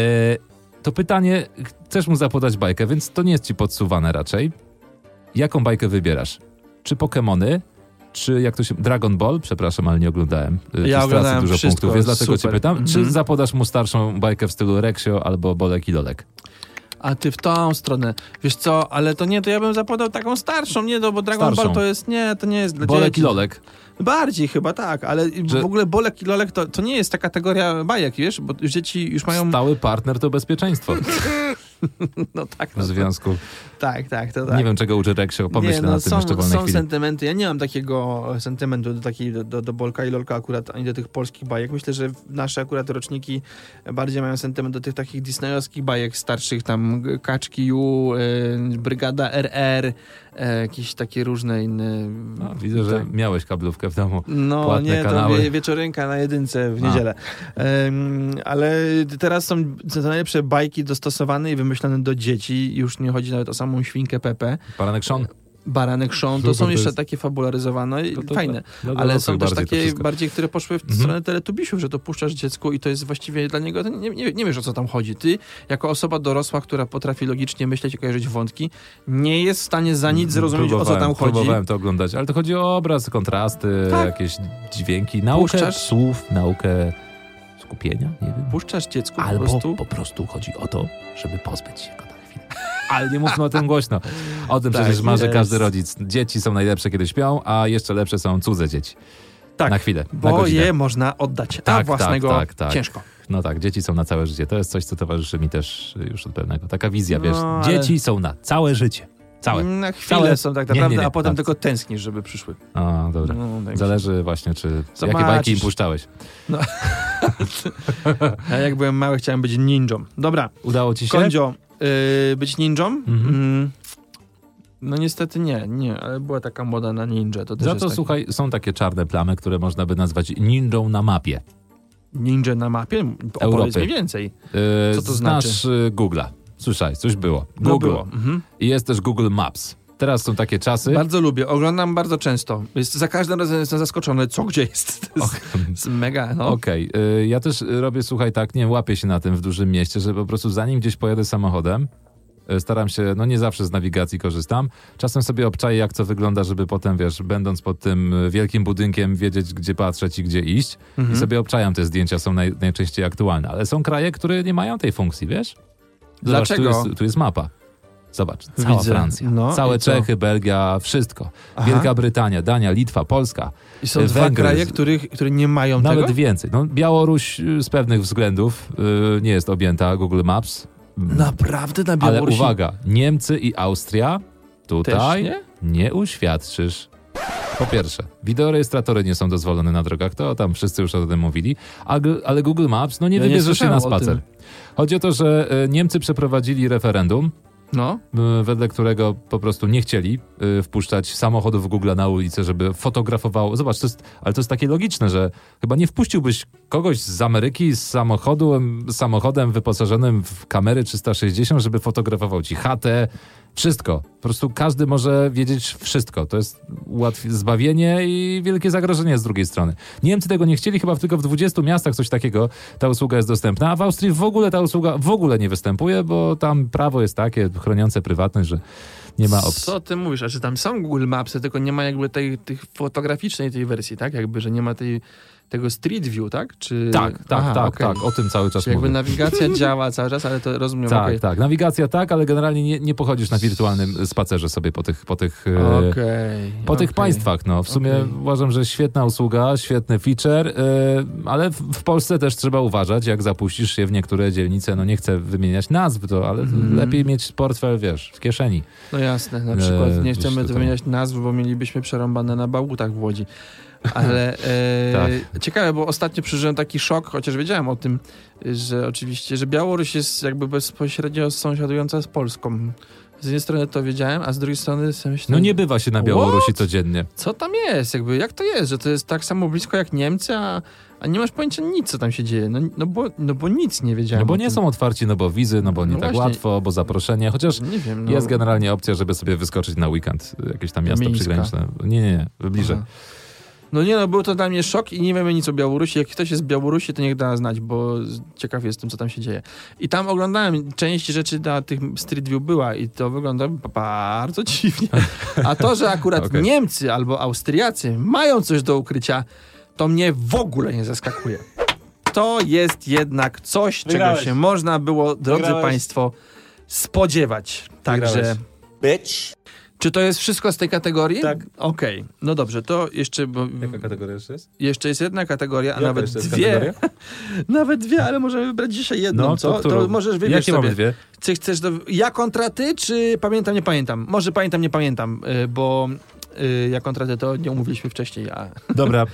to pytanie, chcesz mu zapodać bajkę, więc to nie jest ci podsuwane raczej. Jaką bajkę wybierasz? Czy Pokémony, czy jak to się... Dragon Ball? Przepraszam, ale nie oglądałem. E, stracę oglądałem dużo wszystko, punktów, więc dlatego super. cię pytam. Czy Mhm. zapodasz mu starszą bajkę w stylu Reksio albo Bolek i Lolek? A ty w tą stronę. Wiesz co, ale to nie, to ja bym zapodał taką starszą, nie, no, bo Dragon Starszą. Ball to jest, nie, to nie jest dla Bolek dzieci. i Lolek. Bardziej chyba tak, ale Że- w ogóle Bolek i Lolek to, to nie jest ta kategoria bajek, wiesz, bo dzieci już mają... Stały partner to bezpieczeństwo. no tak, w no, to, związku. Tak, tak, to tak. Nie wiem, czego uczy Reksio, pomyślę nie, no, na tym są, wolnej są chwili. sentymenty. Ja nie mam takiego sentymentu do, takiej, do, do, do Bolka i Lolka akurat, ani do tych polskich bajek. Myślę, że nasze akurat roczniki bardziej mają sentyment do tych takich disneyowskich bajek starszych, tam Kaczki U, y, Brygada RR, e, jakieś takie różne inne... No, widzę, że tak. miałeś kablówkę w domu. No Płatne nie, to kanały. wie, wieczorynka na jedynce w niedzielę. Ale teraz są te najlepsze bajki dostosowane i wymyślone do dzieci. Już nie chodzi nawet o samą świnkę Pepe. Paranek Sean. Baranek Sean, to są to jeszcze takie fabularyzowane i To- to- fajne. No, no, Ale są też to takie bardziej, które poszły w Mhm. stronę teletubisiów, że to puszczasz dziecku i to jest właściwie dla niego, to nie, nie, nie wiesz o co tam chodzi. Ty, jako osoba dorosła, która potrafi logicznie myśleć i kojarzyć wątki, nie jest w stanie za nic zrozumieć o co tam Próbowałem- chodzi. Próbowałem to oglądać, ale to chodzi o obraz, kontrasty, Tak. jakieś dźwięki, naukę Puszczasz- słów, naukę skupienia, nie wiem. Puszczasz dziecku Albo po prostu. po prostu chodzi o to, żeby pozbyć się go. Ale nie mówmy o tym głośno. O tym Tak przecież marzy jest. każdy rodzic. Dzieci są najlepsze, kiedy śpią, a jeszcze lepsze są cudze dzieci. Tak, Na chwilę, na bo godzinę. je można oddać, a Tak, własnego tak, tak, tak. ciężko. No tak, dzieci są na całe życie. To jest coś, co towarzyszy mi też już od pewnego. Taka wizja, No, wiesz. ale- Dzieci są na całe życie. Całe. Na chwilę Całe. są tak Nie, nie, naprawdę, nie, a potem tak. tylko tęsknisz, żeby przyszły. A, dobra. No, tak Zależy właśnie, czy jakie Zobaczysz. bajki im puszczałeś. Ja jak byłem mały, chciałem być ninją. Dobra, Udało ci się? Kondzio, y, być ninją? Mhm. Mm, No niestety nie, nie, ale była taka moda na ninja. To też Za to, taki słuchaj, są takie czarne plamy, które można by nazwać ninją na mapie. Ninja na mapie? Opowiedz Europy. mi więcej. Yy, Co to znasz znaczy? y, Google'a. Słyszałeś, coś było. No Google. było. Mhm. I jest też Google Maps. Teraz są takie czasy. Bardzo lubię, oglądam bardzo często. Jest, za każdym razem jestem zaskoczony, co gdzie jest. To jest, to jest mega, no. Okej, y, ja też robię, słuchaj, tak, nie łapię się na tym w dużym mieście, że po prostu zanim gdzieś pojadę samochodem, y, staram się, no nie zawsze z nawigacji korzystam, czasem sobie obczaję, jak to wygląda, żeby potem, wiesz, będąc pod tym wielkim budynkiem, wiedzieć, gdzie patrzeć i gdzie iść. Mhm. I sobie obczajam, te zdjęcia są naj, najczęściej aktualne, ale są kraje, które nie mają tej funkcji, wiesz? Zobacz, Dlaczego? Tu jest, tu jest mapa. Zobacz, cała Widzę. Francja, No, całe? Czechy, Belgia, wszystko. Aha. Wielka Brytania, Dania, Litwa, Polska. I są dwa Węgry. kraje, których, które nie mają Nawet tego? więcej. No, Białoruś y, z pewnych względów y, nie jest objęta Google Maps. Naprawdę na Ale Białorusi? uwaga, Niemcy i Austria tutaj nie? nie uświadczysz. Po pierwsze, wideorejestratory nie są dozwolone na drogach, to tam wszyscy już o tym mówili, ale Google Maps, no nie Ja nie wybierzesz się na spacer. Chodzi o to, że Niemcy przeprowadzili referendum, No. y, wedle którego po prostu nie chcieli y, wpuszczać samochodów Google na ulicę, żeby fotografowało. Zobacz, to jest, ale to jest takie logiczne, że chyba nie wpuściłbyś kogoś z Ameryki z samochodem, samochodem wyposażonym w kamery 360, żeby fotografował ci chatę, wszystko. Po prostu każdy może wiedzieć wszystko. To jest łatwe zbawienie i wielkie zagrożenie z drugiej strony. Niemcy tego nie chcieli, chyba tylko w 20 miastach coś takiego ta usługa jest dostępna, a w Austrii w ogóle ta usługa w ogóle nie występuje, bo tam prawo jest takie chroniące prywatność, że nie ma opcji. Co ty mówisz? A czy tam są Google Mapsy, tylko nie ma jakby tej, tej fotograficznej tej wersji, tak? Jakby, że nie ma tej, tego Street View, tak? Czy... Tak, tak, Aha, tak, okej. tak. O tym cały czas Czy jakby mówię. nawigacja działa cały czas, ale to rozumiem, Tak, okej. tak. Nawigacja tak, ale generalnie nie, nie pochodzisz na wirtualnym spacerze sobie po tych, po tych, e, Okej, po tych państwach. No, w sumie uważam, że świetna usługa, świetny feature, e, ale w, Polsce też trzeba uważać, jak zapuścisz się w niektóre dzielnice. No nie chcę wymieniać nazw, to, ale Mhm. lepiej mieć portfel, wiesz, w kieszeni. No jasne, na przykład E, nie chcemy wymieniać nazw, bo mielibyśmy przerąbane na bałutach w Łodzi. Ale e, Tak. ciekawe, bo ostatnio przeżyłem taki szok, chociaż wiedziałem o tym, że oczywiście, że Białoruś jest jakby bezpośrednio sąsiadująca z Polską. Z jednej strony to wiedziałem, a z drugiej strony sobie myślę, No nie bywa się na Białorusi What? codziennie. co tam jest? Jakby, jak to jest, że to jest tak samo blisko jak Niemcy, a, a nie masz pojęcia nic, co tam się dzieje. No, no, bo, no bo nic nie wiedziałem. No bo nie są otwarci, no bo wizy, no bo nie No tak właśnie. łatwo, bo zaproszenie, chociaż Nie wiem. No. jest generalnie opcja, żeby sobie wyskoczyć na weekend, jakieś tam miasto Mińska. przygraniczne. Nie, nie, nie, bliżej. Aha. No nie no, był to dla mnie szok i nie wiemy nic o Białorusi. Jak ktoś jest z Białorusi, to niech da znać, bo ciekaw jestem, co tam się dzieje. I tam oglądałem, część rzeczy na tych Street View była i to wygląda bardzo dziwnie. A to, że akurat Okej. Niemcy albo Austriacy mają coś do ukrycia, to mnie w ogóle nie zaskakuje. To jest jednak coś, Wygrałeś. czego się można było, drodzy Wygrałeś. Państwo, spodziewać. Także Wygrałeś. Bitch. Czy to jest wszystko z tej kategorii? Tak. Okej, no dobrze, to jeszcze, bo kategoria jeszcze jest? jeszcze jest jedna kategoria, a Jaka nawet dwie. kategoria? Nawet dwie, ale możemy wybrać dzisiaj jedną, No, co? to którą? możesz wybierz Jakie sobie. mamy dwie? Czy chcesz do... ja kontra ty, czy pamiętam, nie pamiętam? Może pamiętam, nie pamiętam, y, bo y, ja kontra ty to nie umówiliśmy wcześniej, a... Dobra.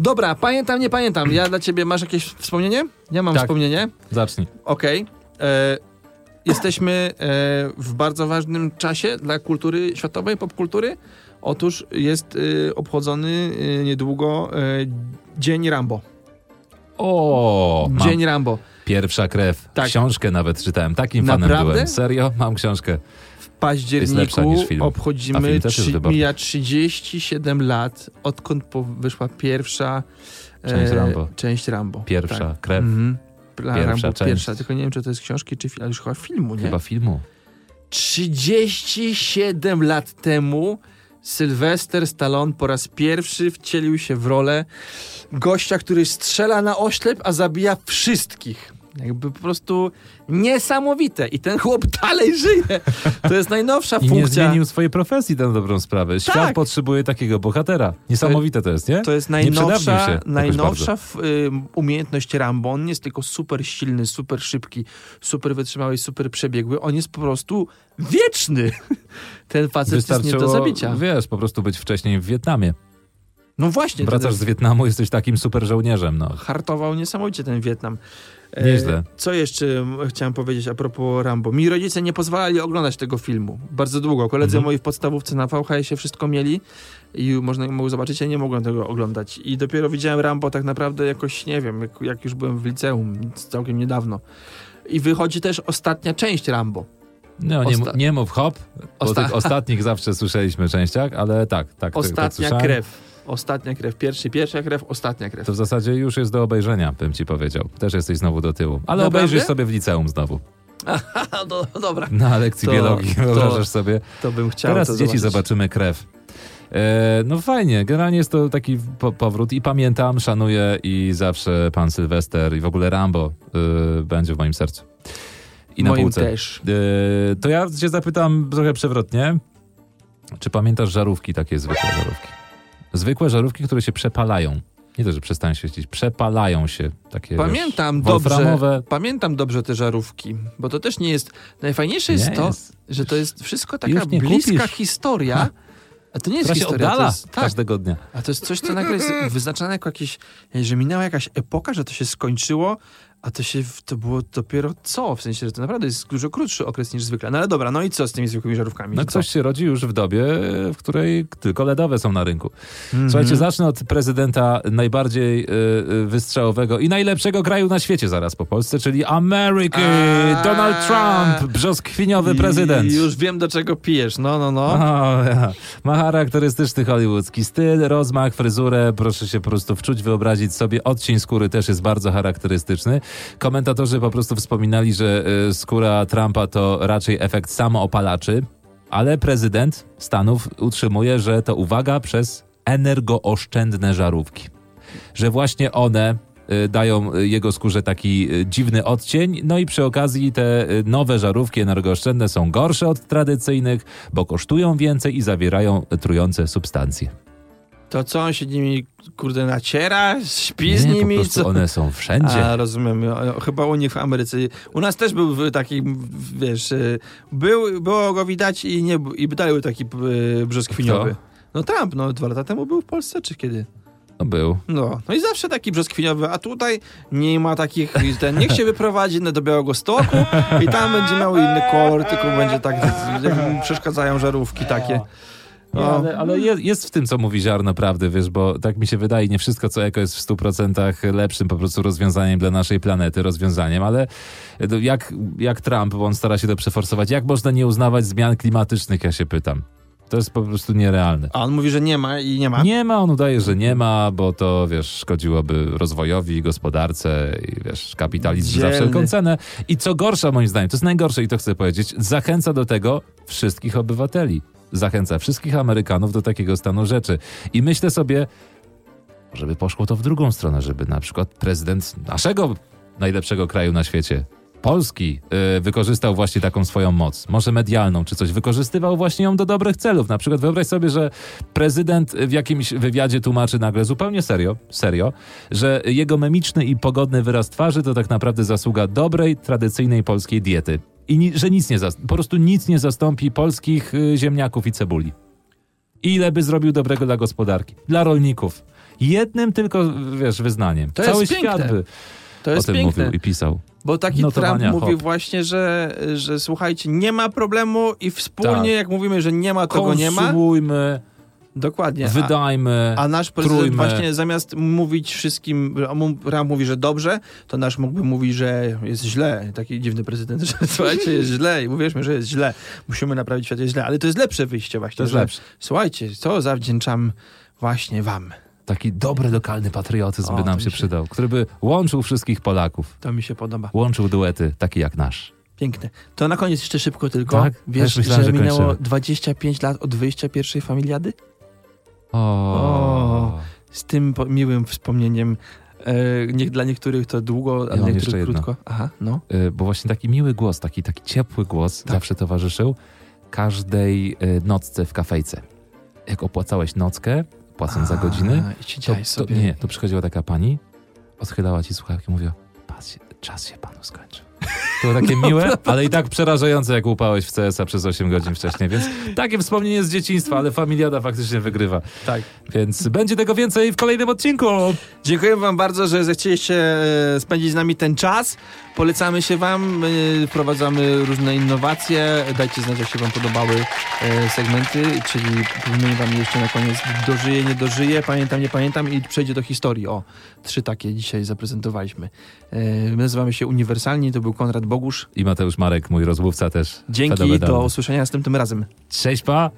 Dobra, pamiętam, nie pamiętam. Ja dla ciebie, masz jakieś wspomnienie? Ja mam Tak. wspomnienie. Zacznij. Okej. E, Jesteśmy e, w bardzo ważnym czasie dla kultury światowej, popkultury. Otóż jest e, obchodzony e, niedługo e, Dzień Rambo. O, mam Dzień Rambo. pierwsza krew. Tak. Książkę nawet czytałem. Takim fanem Naprawdę? byłem. Serio? Mam książkę. W październiku obchodzimy, trzy, mija 37 lat, odkąd po, wyszła pierwsza Część Rambo. część Rambo. Pierwsza Tak. krew. Dla Pierwsza Rambo część. pierwsza, tylko nie wiem, czy to jest książki, czy ale już chyba filmu, nie? Chyba filmu. 37 lat temu Sylwester Stallone po raz pierwszy wcielił się w rolę gościa, który strzela na oślep, a zabija wszystkich. Jakby po prostu niesamowite. I ten chłop dalej żyje. To jest najnowsza I nie funkcja. zmienił swojej profesji na dobrą sprawę. Świat Tak. potrzebuje takiego bohatera. Niesamowite to jest, nie? To jest Nie najnowsza, się najnowsza y, umiejętność Rambo. On nie jest tylko super silny, super szybki, super wytrzymały, super przebiegły. On jest po prostu wieczny. Ten facet jest nie do zabicia. wiesz, po prostu być wcześniej w Wietnamie. No właśnie. Wracasz ten z Wietnamu, jesteś takim super żołnierzem, no. hartował niesamowicie ten Wietnam. E, Nieźle. Co jeszcze chciałem powiedzieć a propos Rambo? Mi rodzice nie pozwalali oglądać tego filmu. Bardzo długo. Koledzy Mhm. moi w podstawówce na VHS-ie wszystko mieli i można mogło zobaczyć, ja nie mogłem tego oglądać. I dopiero widziałem Rambo tak naprawdę jakoś, nie wiem, jak, jak już byłem w liceum, całkiem niedawno. I wychodzi też ostatnia część Rambo. No, nie, Osta- nie mów hop, bo Osta- tych ostatnich zawsze słyszeliśmy częściach, ale tak, tak. tak, tak Ostatnia słyszałem. krew. Ostatnia krew. Pierwszy, pierwsza krew, ostatnia krew. To w zasadzie już jest do obejrzenia, bym ci powiedział. Też jesteś znowu do tyłu. Ale Naprawdę? obejrzysz sobie w liceum znowu. Aha, no, dobra. Na lekcji To- biologii, to- wyobrażasz sobie. To bym chciał Teraz dzieci zobaczyć. zobaczymy krew. E, no fajnie, generalnie jest to taki po powrót i pamiętam, szanuję i zawsze pan Sylwester i w ogóle Rambo y, będzie w moim sercu. I na Moim półce. też. E, to ja cię zapytam trochę przewrotnie. Czy pamiętasz żarówki, takie zwykłe żarówki? Zwykłe żarówki, które się przepalają. Nie to, że przestają świecić, przepalają się. Takie, Pamiętam wiesz, dobrze, pamiętam dobrze te żarówki, bo to też nie jest, najfajniejsze jest Nie to, jest. że to jest wszystko taka bliska kupisz. historia, a to nie jest Która się historia, to jest, tak, każdego dnia. a to jest coś, co nagle jest wyznaczane jako jakieś, że minęła jakaś epoka, że to się skończyło, a to się, to było dopiero co, w sensie, że to naprawdę jest dużo krótszy okres niż zwykle. No ale dobra, no i co z tymi zwykłymi żarówkami? No ktoś się rodzi już w dobie, w której tylko LEDowe są na rynku. Mhm. Słuchajcie, zacznę od prezydenta najbardziej y, y, wystrzałowego i najlepszego kraju na świecie zaraz po Polsce, czyli Ameryki, A. Donald Trump, brzoskwiniowy prezydent. I już wiem, do czego pijesz, no, no, no. O, ja. Ma charakterystyczny hollywoodzki styl, rozmach, fryzurę, proszę się po prostu wczuć, wyobrazić sobie. Odcień skóry też jest bardzo charakterystyczny. Komentatorzy po prostu wspominali, że y, skóra Trumpa to raczej efekt samoopalaczy, ale prezydent Stanów utrzymuje, że to uwaga przez energooszczędne żarówki. Że właśnie one y, dają jego skórze taki y, dziwny odcień. No i przy okazji te nowe żarówki energooszczędne są gorsze od tradycyjnych, bo kosztują więcej i zawierają trujące substancje. To co, on się nimi, kurde, naciera, śpi z Nie, po nimi, prostu co? one są wszędzie. A, rozumiem. Chyba u nich w Ameryce. U nas też był taki, wiesz, y, był, było go widać i nie i dalej był taki y, brzoskwiniowy. No Trump, no dwa lata temu był w Polsce, czy kiedy? No był. No, no i zawsze taki brzoskwiniowy, a tutaj nie ma takich, ten, niech się wyprowadzi no, do Białego Stoku i tam będzie miał inny kolor, tylko będzie tak, przeszkadzają żarówki takie. Nie, No. ale, ale jest, jest w tym, co mówi ziarno prawdy, wiesz, bo tak mi się wydaje, nie wszystko, co eko jest w 100% lepszym po prostu rozwiązaniem dla naszej planety, rozwiązaniem, ale no, jak, jak Trump, bo on stara się to przeforsować, jak można nie uznawać zmian klimatycznych, ja się pytam. To jest po prostu nierealne. A on mówi, że nie ma i nie ma. Nie ma, on udaje, że nie ma, bo to, wiesz, szkodziłoby rozwojowi, gospodarce i, wiesz, kapitalizm za Dzielny. wszelką cenę. I co gorsza, moim zdaniem, to jest najgorsze i to chcę powiedzieć, zachęca do tego wszystkich obywateli. Zachęca wszystkich Amerykanów do takiego stanu rzeczy. I myślę sobie, żeby poszło to w drugą stronę, żeby na przykład prezydent naszego najlepszego kraju na świecie Polski y, wykorzystał właśnie taką swoją moc, może medialną czy coś, wykorzystywał właśnie ją do dobrych celów. Na przykład wyobraź sobie, że prezydent w jakimś wywiadzie tłumaczy nagle zupełnie serio, serio, że jego memiczny i pogodny wyraz twarzy to tak naprawdę zasługa dobrej, tradycyjnej polskiej diety. I ni- że nic nie zas- po prostu nic nie zastąpi polskich y, ziemniaków i cebuli. Ile by zrobił dobrego dla gospodarki, dla rolników. Jednym tylko, wiesz, wyznaniem. To Cały jest świat piękne. by To o jest tym piękne. mówił i pisał. Bo taki Notowania, Trump mówi hop. właśnie, że, że słuchajcie, nie ma problemu i wspólnie Tak. jak mówimy, że nie ma, to go nie ma. Konsumujmy, Dokładnie. A, wydajmy, a nasz prezydent trójmy. właśnie zamiast mówić wszystkim, a Trump mówi, że dobrze, to nasz mógłby mówić, że jest źle. Taki dziwny prezydent, że słuchajcie, jest źle i uwierzmy, że jest źle. Musimy naprawić świat, jest źle. Ale to jest lepsze wyjście właśnie. To jest lepsze. Słuchajcie, co zawdzięczam właśnie wam. Taki dobry lokalny patriotyzm O, by nam się się- przydał, który by łączył wszystkich Polaków. To mi się podoba. Łączył duety, takie jak nasz. Piękne. To na koniec jeszcze szybko tylko. Tak? Wiesz, myślałem, że że minęło kończymy. 25 lat od wyjścia pierwszej familiady? O. Z tym miłym wspomnieniem. E, dla niektórych to długo, a Ja dla niektórych krótko. Aha, no. Y, Bo właśnie taki miły głos, taki, taki ciepły głos Tak. zawsze towarzyszył każdej y, nocce w kafejce. Jak opłacałeś nockę, płacąc za godziny, A, I ci to, to, nie, to przychodziła taka pani, odchylała ci słuchawki i mówiła, "Pas się- czas się panu skończył. To było takie miłe, ale i tak przerażające, jak łupałeś w CS-a przez 8 godzin wcześniej, więc takie wspomnienie z dzieciństwa, ale familiada faktycznie wygrywa. Tak. Więc będzie tego więcej w kolejnym odcinku. Dziękuję wam bardzo, że zechcieliście e, spędzić z nami ten czas. Polecamy się wam, wprowadzamy różne innowacje. Dajcie znać, jak się wam podobały e, segmenty, czyli wymienię wam jeszcze na koniec dożyję, nie dożyję, pamiętam, nie pamiętam i przejdzie do historii. O, trzy takie dzisiaj zaprezentowaliśmy. E, My nazywamy się Uniwersalni, to był Konrad Bogusz. I Mateusz Marek, mój rozmówca też. Dzięki, do usłyszenia następnym razem. Cześć, pa!